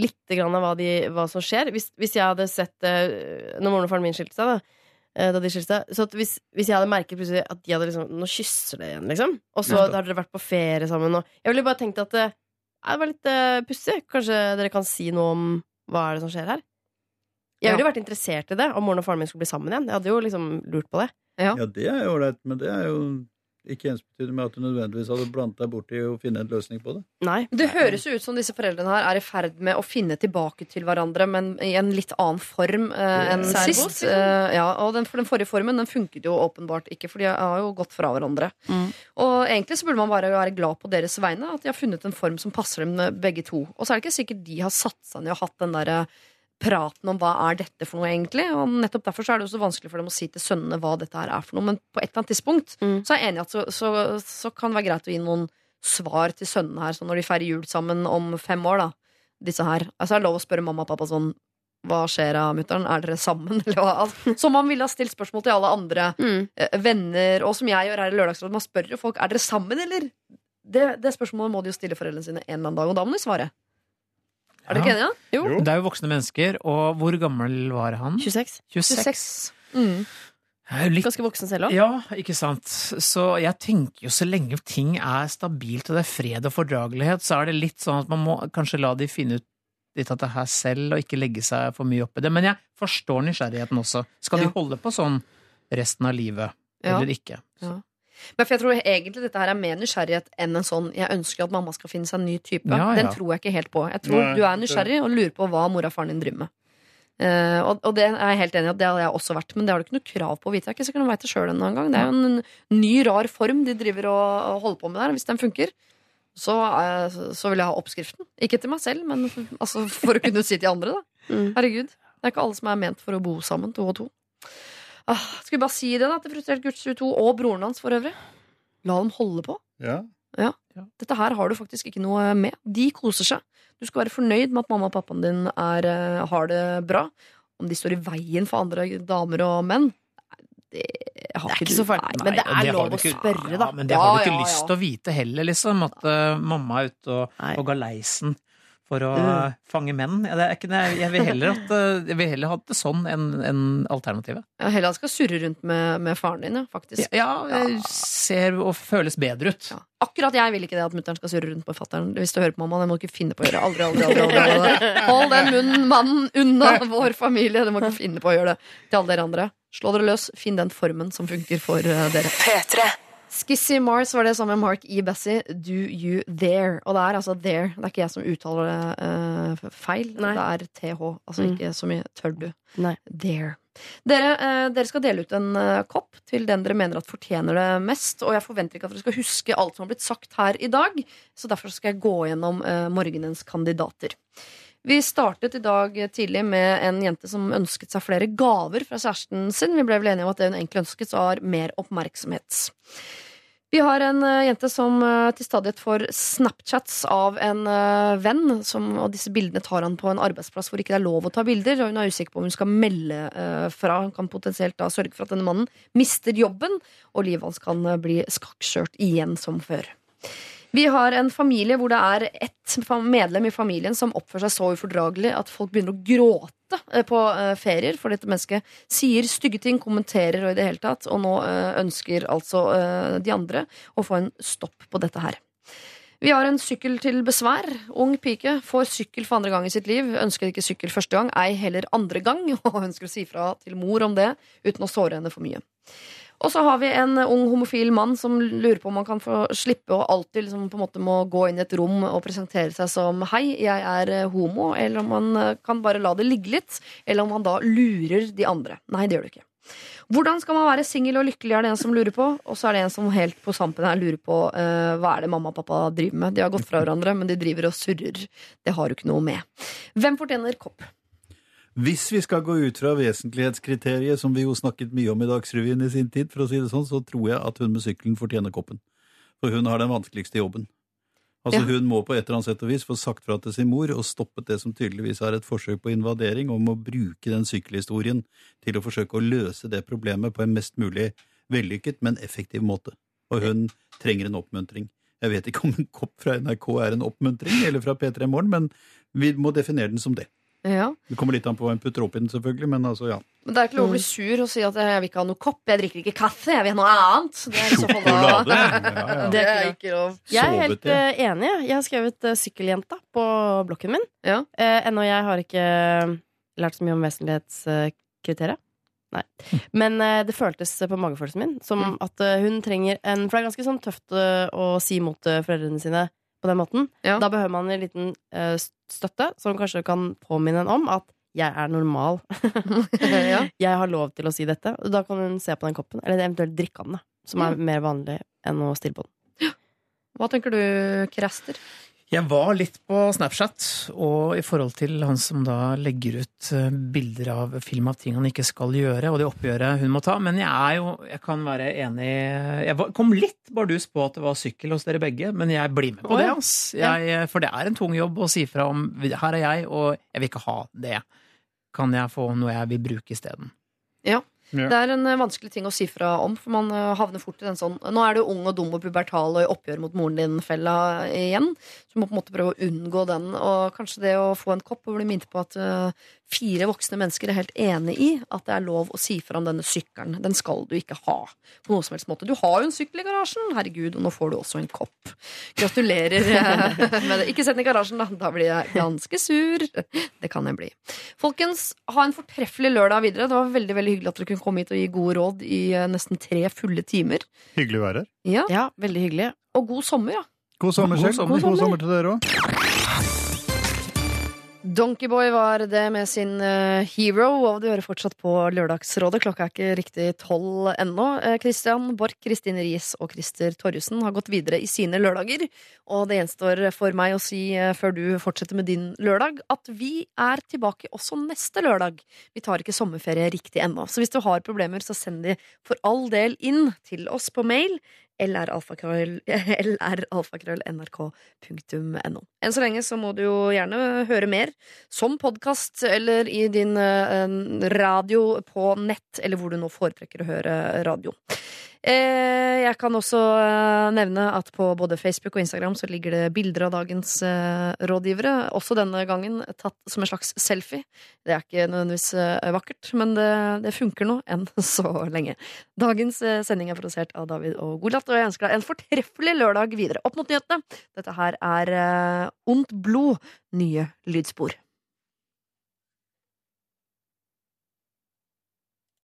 litt grann av hva, de, hva som skjer. Hvis, hvis jeg hadde sett eh, Når moren og faren min skilte seg, da. eh, Da de skilte seg Så at hvis, hvis jeg hadde merket plutselig at de hadde liksom Nå kysser det igjen, liksom. Og så har dere vært på ferie sammen. Og jeg ville bare tenkt at eh, det var litt uh, pussig. Kanskje dere kan si noe om hva er det som skjer her? Jeg Ja. ville vært interessert i det om moren og faren min skulle bli sammen igjen. Jeg hadde jo liksom lurt på det. Ja. Ja, det er jo ålreit, men det er jo ikke ensbetydende med at du nødvendigvis hadde blandet deg borti å finne en løsning på det. Nei. Det høres jo ut som disse foreldrene her er i ferd med å finne tilbake til hverandre, men i en litt annen form eh, enn Særbos, sist. Eh, ja, og den, for den forrige formen den funket jo åpenbart ikke, for de har jo gått fra hverandre. Mm. Og egentlig så burde man bare være glad på deres vegne, at de har funnet en form som passer dem eh, begge to. Og så er det ikke sikkert de har satt seg ned og hatt den derre praten om hva er dette for noe, egentlig. Og nettopp derfor så er det også vanskelig for dem å si til sønnene hva dette her er for noe. Men på et eller annet tidspunkt Mm. så er jeg enig i at så, så, så kan det være greit å gi noen svar til sønnene her, sånn når de feirer jul sammen om fem år, da. Disse her. Altså, er det lov å spørre mamma og pappa sånn hva skjer da, mutter'n? Er dere sammen? [LAUGHS] Eller hva? Altså, som man ville ha stilt spørsmål til alle andre Mm. eh, venner, og som jeg gjør her i Lørdagsrådet. Man spør jo folk er dere sammen, eller? Det, det spørsmålet må de jo stille foreldrene sine en eller annen dag, og da må de svare. Er dere ikke enige? Jo. Jo. Det er jo voksne mennesker, og hvor gammel var han? 26. 26. 26. Mm. Litt Ganske voksen selv òg. Ja, ikke sant. Så jeg tenker jo så lenge ting er stabilt og det er fred og fordragelighet, så er det litt sånn at man må kanskje la de finne ut litt av det her selv, og ikke legge seg for mye opp i det. Men jeg forstår nysgjerrigheten også. Skal Ja. de holde på sånn resten av livet, Ja. eller ikke? Ja. Men for jeg tror egentlig dette her er mer nysgjerrighet enn en sånn 'jeg ønsker at mamma skal finne seg en ny type'. Ja, Den tror jeg ikke helt på. Jeg tror Nei, du er nysgjerrig og lurer på hva mora og faren din driver med. Uh, og, og det er jeg helt enig i at det hadde jeg også vært, men det har du ikke noe krav på å vite. Er ikke sikkert de vet det sjøl en gang. Det er jo en ny, rar form de driver og, og holder på med der. Hvis den funker, så, uh, så vil jeg ha oppskriften. Ikke til meg selv, men for, altså, for å kunne si til andre, da. Mm. Herregud. Det er ikke alle som er ment for å bo sammen, to og to. Ah, skal vi bare si det da til Frustrert gutt 22 og broren hans for øvrig? La dem holde på. Ja. Dette her har du faktisk ikke noe med. De koser seg. Du skal være fornøyd med at mamma og pappaen din er, eh, har det bra. Om de står i veien for andre damer og menn, det har Det er ikke du. Nei, Men det er det lov å spørre, da. Ja, men det Ja, har du ikke ja, lyst ja. til å vite heller, liksom. At uh, mamma er ute og, og på galeisen for å Mm. eh, fange menn. Ja, det er ikke, det- jeg, vil heller at, eh, jeg vil heller ha det sånn enn en alternativet. Ja, Heller skal surre rundt med, med faren din, ja, faktisk. Ja, det ser og føles bedre ut. Ja. Akkurat jeg vil ikke det at mutter'n skal surre rundt på fatter'n. Hvis du hører på mamma, det må du ikke finne på å gjøre. Aldri, aldri, aldri, aldri, aldri. [LAUGHS] Hold den munnen, mannen, unna vår familie. Du må ikke finne på å gjøre det til alle dere andre. Slå dere løs. Finn den formen som funker for dere. dere. Skissy Mars var det sammen med Mark E. Bessie. Do you there? Og det er altså there. Det er ikke jeg som uttaler det uh, feil. Nei. Det er TH. Altså Mm. ikke så mye tør du. Nei. There. Dere, eh, dere skal dele ut en eh, kopp til den dere mener at fortjener det mest. Og jeg forventer ikke at dere skal huske alt som har blitt sagt her i dag, så derfor skal jeg gå gjennom eh, morgenens kandidater. Vi startet i dag tidlig med en jente som ønsket seg flere gaver fra kjæresten sin. Vi ble vel enige om at det hun egentlig ønsket, var mer oppmerksomhet. Vi har en eh, jente som eh, til stadighet får Snapchats av en eh, venn, som, og disse bildene tar han på en arbeidsplass hvor ikke det er lov å ta bilder, og hun er usikker på om hun skal melde fra. Hun kan potensielt da sørge for at denne mannen mister jobben, og livet hans kan bli skakkskjørt igjen som før. Vi har en familie hvor det er ett medlem i familien som oppfører seg så ufordragelig at folk begynner å gråte eh, på eh, ferier, for dette mennesket sier stygge ting, kommenterer og i det hele tatt, og nå eh, ønsker altså de andre å få en stopp på dette her. Vi har en sykkel til besvær. Ung pike får sykkel for andre gang i sitt liv. Ønsker ikke sykkel første gang, ei heller andre gang, [LAUGHS] og ønsker å si fra til mor om det uten å såre henne for mye. Og så har vi en ung homofil mann som lurer på om han kan få slippe å alltid liksom på en måte må gå inn i et rom og presentere seg som 'hei, jeg er eh, homo', eller om han eh, kan bare la det ligge litt, eller om han da lurer de andre. Nei, det gjør det ikke. Hvordan skal man være singel og lykkelig, er det en som lurer på. Og så er det en som helt på sampen her lurer på uh, hva er det mamma og pappa driver med. De har gått fra hverandre, men de driver og surrer. Det har du ikke noe med. Hvem fortjener kopp? Hvis vi skal gå ut fra vesentlighetskriteriet, som vi jo snakket mye om i Dagsrevyen i sin tid, for å si det sånn, så tror jeg at hun med sykkelen fortjener koppen. For hun har den vanskeligste jobben. Altså Ja. Hun må på et eller annet sett og vis få sagt fra til sin mor og stoppet det som tydeligvis er et forsøk på invadering, om å bruke den sykkelhistorien til å forsøke å løse det problemet på en mest mulig vellykket, men effektiv måte. Og hun trenger en oppmuntring. Jeg vet ikke om en kopp fra NRK er en oppmuntring, eller fra P3 Morgen, men vi må definere den som det. Ja. Det kommer litt an på hva en putter opp i den, selvfølgelig, men altså, ja. Men det er ikke lov å bli sur og si at jeg vil ikke ha noe kopp, jeg drikker ikke kaffe, jeg vil ha noe annet. Det er Sjokolade. [LAUGHS] Ja, ja. Det er ikke lov. Jeg er helt eh, enig. Jeg har skrevet uh, 'Sykkeljenta' på blokken min. Ja. Eh, ennå jeg har ikke lært så mye om vesentlighetskriteriet. Nei. Men eh, det føltes eh, på magefølelsen min som Mm. at eh, hun trenger en For det er ganske sånn tøft eh, å si mot eh, foreldrene sine på den måten. Ja. Da behøver man en liten eh, støtte som kanskje kan påminne en om at jeg er normal. [LAUGHS] ja. [LAUGHS] Jeg har lov til å si dette. Og da kan hun se på den koppen, eller eventuelt drikke den. Som er mer vanlig enn å stille på den. Hva tenker du, Krester? Jeg var litt på Snapchat, og i forhold til han som da legger ut eh, bilder av film av ting han ikke skal gjøre, og det oppgjøret hun må ta. Men jeg er jo Jeg kan være enig Jeg kom litt bardus på at det var sykkel hos dere begge, men jeg blir med på det. Jeg, for det er en tung jobb å si fra om Her er jeg, og jeg vil ikke ha det. Kan jeg få noe jeg vil bruke isteden? Ja. Det er en eh, vanskelig ting å si fra om, for man eh, havner fort i den sånn Nå er du ung og dum og pubertal og i oppgjør mot moren din-fella igjen. Så du må på en måte prøve å unngå den. Og kanskje det å få en kopp og bli minnet på at eh, fire voksne mennesker er helt enig i at det er lov å si fra om denne sykkelen. Den skal du ikke ha på noen som helst måte. Du har jo en sykkel i garasjen, herregud, og nå får du også en kopp. Gratulerer [LAUGHS] med det. Ikke sett den i garasjen, da. Da blir jeg ganske sur. Det kan jeg bli. Folkens, ha en fortreffelig lørdag videre. Det var veldig veldig hyggelig at dere kunne komme hit og gi gode råd i eh, nesten tre fulle timer. Hyggelig å være her. Ja, Ja, veldig hyggelig. Og god sommer, ja. God sommer God selv. sommer. God sommer til dere òg. Donkeyboy var det med sin uh, Hero, og du hører fortsatt på Lørdagsrådet. Klokka er ikke riktig tolv ennå. Kristian Christian Borch, Kristine Riis og Christer Torjussen har gått videre i sine lørdager. Og det gjenstår for meg å si, uh, før du fortsetter med din lørdag, at vi er tilbake også neste lørdag. Vi tar ikke sommerferie riktig ennå. Så hvis du har problemer, så send de for all del inn til oss på mail lralfakrøll.nrk.no. [LAUGHS] Enn så lenge så må du jo gjerne høre mer som podkast eller i din eh, radio på nett, eller hvor du nå foretrekker å høre radio. Eh, jeg kan også eh, nevne at på både Facebook og Instagram så ligger det bilder av dagens eh, rådgivere. Også denne gangen tatt som en slags selfie. Det er ikke nødvendigvis vakkert, men det, det funker nå enn [LAUGHS] så lenge. Dagens sending er produsert av David og Golat, og jeg ønsker deg en fortreffelig lørdag videre. Opp mot nyhetene. Dette her er Ondt blod, nye lydspor.